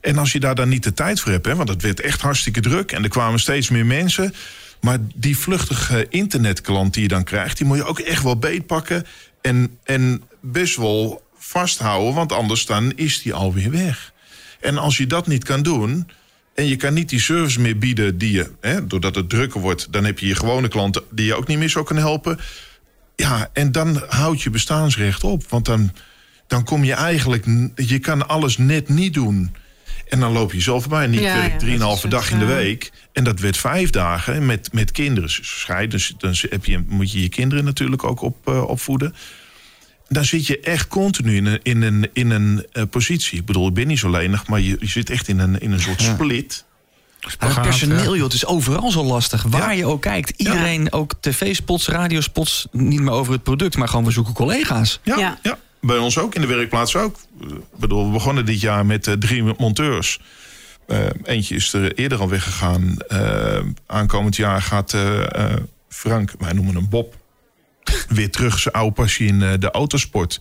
En als je daar dan niet de tijd voor hebt, hè, want het werd echt hartstikke druk en er kwamen steeds meer mensen. Maar die vluchtige internetklant die je dan krijgt, die moet je ook echt wel beetpakken en, en best wel vasthouden, want anders dan is die alweer weg. En als je dat niet kan doen en je kan niet die service meer bieden die je, hè, doordat het drukker wordt, dan heb je je gewone klanten die je ook niet meer zo kan helpen. Ja, en dan houd je bestaansrecht op. Want dan, dan kom je eigenlijk... Je kan alles net niet doen. En dan loop je zelf voorbij. Niet Ja, ja, is drieënhalve dag in de week. En dat werd vijf dagen met, met kinderen. Dus scheiden, dus dan heb je, moet je je kinderen natuurlijk ook op, eh, opvoeden. Dan zit je echt continu in een, in een, in een eh, positie. Ik bedoel, ik ben niet zo lenig, maar je, je zit echt in een, in een soort split. Het Spagaat, personeel, joh, het is overal zo lastig. Waar Ja. je ook kijkt. Iedereen, ook tv-spots, radiospots, niet meer over het product, maar gewoon we zoeken collega's. Ja, Ja. Bij ons ook, in de werkplaats ook. Ik bedoel, we begonnen dit jaar met eh, drie monteurs. Eh, eentje is er eerder al weggegaan. Eh, aankomend jaar gaat eh, eh, Frank, wij noemen hem Bob... weer terug zijn oude passie in eh, de autosport.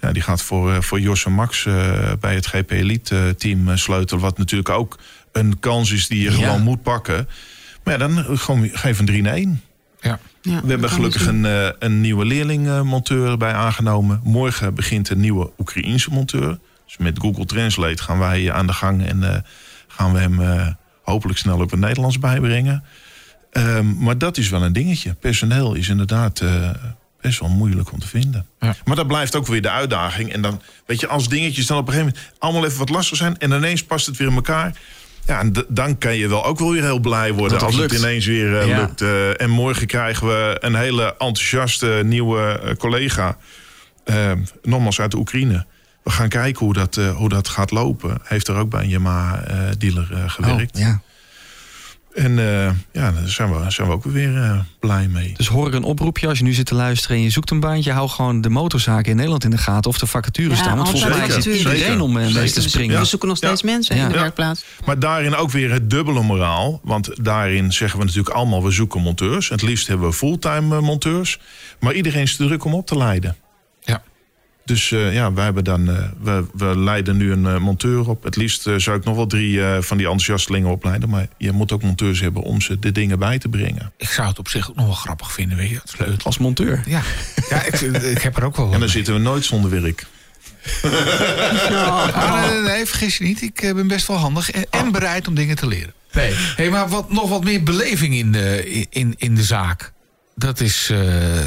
Ja, die gaat voor, eh, voor Jos en Max eh, bij het GP Elite eh, team eh, sleutelen. Wat natuurlijk ook een kans is die je Ja. gewoon moet pakken. Maar ja, dan eh, gewoon geef een 3 in 1. Ja. ja, We hebben gelukkig een, eh, een nieuwe leerling-monteur erbij aangenomen. Morgen begint een nieuwe Oekraïense monteur. Dus met Google Translate gaan wij aan de gang en eh, gaan we hem eh, hopelijk snel op het Nederlands bijbrengen. Ehm, maar dat is wel een dingetje. Personeel is inderdaad eh, best wel moeilijk om te vinden. Ja. Maar dat blijft ook weer de uitdaging. En dan, weet je, als dingetjes dan op een gegeven moment allemaal even wat lastig zijn en ineens past het weer in elkaar. Ja, en dan kan je wel ook wel weer heel blij worden het als het ineens weer eh, Ja. lukt. Eh, en morgen krijgen we een hele enthousiaste nieuwe eh, collega. nogmaals uit de Oekraïne. We gaan kijken hoe dat, hoe dat gaat lopen. Heeft er ook bij een Yamaha-dealer gewerkt. Oh, ja. En eh, ja, daar zijn we, zijn we ook weer eh, blij mee. Dus hoor ik een oproepje als je nu zit te luisteren en je zoekt een baantje, hou gewoon de motorzaken in Nederland in de gaten of de vacatures Ja, staan. Want volgens mij is iedereen om eh, mee te springen. Ja. We zoeken nog steeds Ja. mensen in de Ja. werkplaats. Maar daarin ook weer het dubbele moraal. Want daarin zeggen we natuurlijk allemaal, we zoeken monteurs. Het liefst hebben we fulltime monteurs. Maar iedereen is te druk om op te leiden. Dus eh, ja, wij hebben dan, eh, we, we leiden nu een eh, monteur op. Het liefst zou ik nog wel drie eh, van die enthousiastelingen opleiden. Maar je moet ook monteurs hebben om ze de dingen bij te brengen. Ik zou het op zich ook nog wel grappig vinden, weet je. Het. Als monteur. Ja, ja ik, ik heb er ook wel En dan mee. zitten we nooit zonder werk. Ah, nee, nee, nee, vergis je niet. Ik ben best wel handig en, en bereid om dingen te leren. Nee. Hey, maar wat, nog wat meer beleving in de, in, in de zaak. Dat is, eh,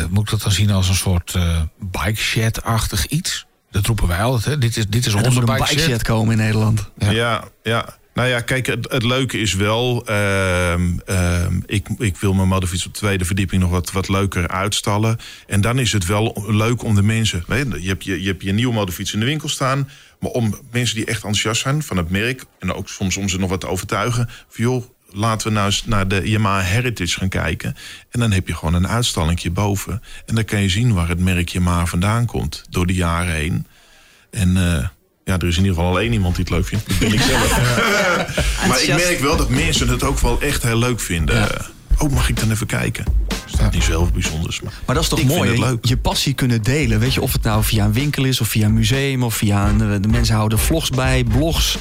moet ik dat dan zien als een soort eh bike shed-achtig iets? Dat roepen wij altijd, hè? Dit is, dit is Er onze bike bike shed. komen in Nederland. Ja. Ja, ja. Nou ja, kijk, het, het leuke is wel... ehm, ehm, ik, ik wil mijn motorfiets op de tweede verdieping nog wat, wat leuker uitstallen. En dan is het wel leuk om de mensen... weet je, je, hebt je, je hebt je nieuwe motorfiets in de winkel staan... maar om mensen die echt enthousiast zijn van het merk... en ook soms om ze nog wat te overtuigen... van joh, laten we nou eens naar de Yamaha Heritage gaan kijken. En dan heb je gewoon een uitstallingje boven. En dan kan je zien waar het merk Yamaha vandaan komt... door de jaren heen. En... eh, ja, er is in ieder geval alleen iemand die het leuk vindt. Dat ben ik zelf. maar ik merk wel dat mensen het ook wel echt heel leuk vinden. Oh, mag ik dan even kijken? Is niet heel bijzonders. Maar, Maar dat is toch mooi, je passie kunnen delen. Weet je, of het nou via een winkel is, of via een museum, of via een, eh, de mensen houden vlogs bij, blogs.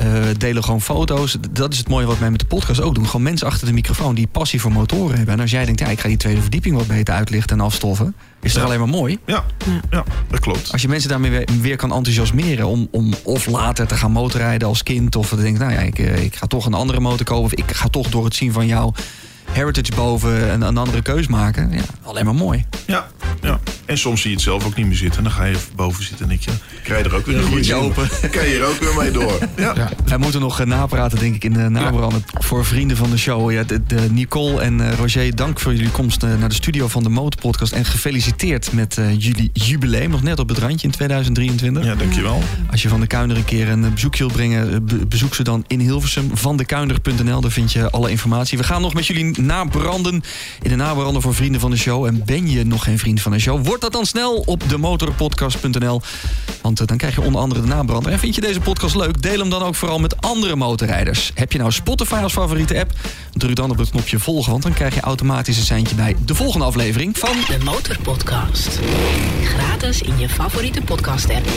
Eh, delen gewoon foto's. Dat is het mooie wat wij met de podcast ook doen. Gewoon mensen achter de microfoon die passie voor motoren hebben. En als jij denkt, ja, ik ga die tweede verdieping wat beter uitlichten en afstoffen, is toch Ja. alleen maar mooi. Ja, ja, dat klopt. Als je mensen daarmee weer, weer kan enthousiasmeren om, om of later te gaan motorrijden als kind. Of te denken, nou ja, ik, eh, ik ga toch een andere motor kopen. Of ik ga toch door het zien van jou Heritage boven een, een andere keus maken. Ja, alleen maar mooi. Ja, ja. En soms zie je het zelf ook niet meer zitten. En dan ga je boven zitten en denk je... krijg je er ook weer een Goedje open. Dan kan je er ook weer mee door. Ja. Ja. Wij moeten nog eh, napraten, denk ik, in de nabranden. Voor vrienden van de show. Ja, de, de Nicole en eh, Roger, dank voor jullie komst eh, naar de studio van de Motorpodcast. En gefeliciteerd met eh, jullie jubileum. Nog net op het randje in 2023. ja, dankjewel. Als je van de Kuinder een keer een bezoekje wilt brengen, be- bezoek ze dan in Hilversum. Van Daar vind je alle informatie. We gaan nog met jullie nabranden in de nabranden voor vrienden van de show. En ben je nog geen vriend van de show, word dat dan snel op demotorpodcast.nl. Want eh, dan krijg je onder andere de nabrander. En vind je deze podcast leuk, deel hem dan ook vooral met andere motorrijders. Heb je nou Spotify als favoriete app? Druk dan op het knopje volgen, want dan krijg je automatisch een seintje bij de volgende aflevering van... De Motorpodcast. Gratis in je favoriete podcast app.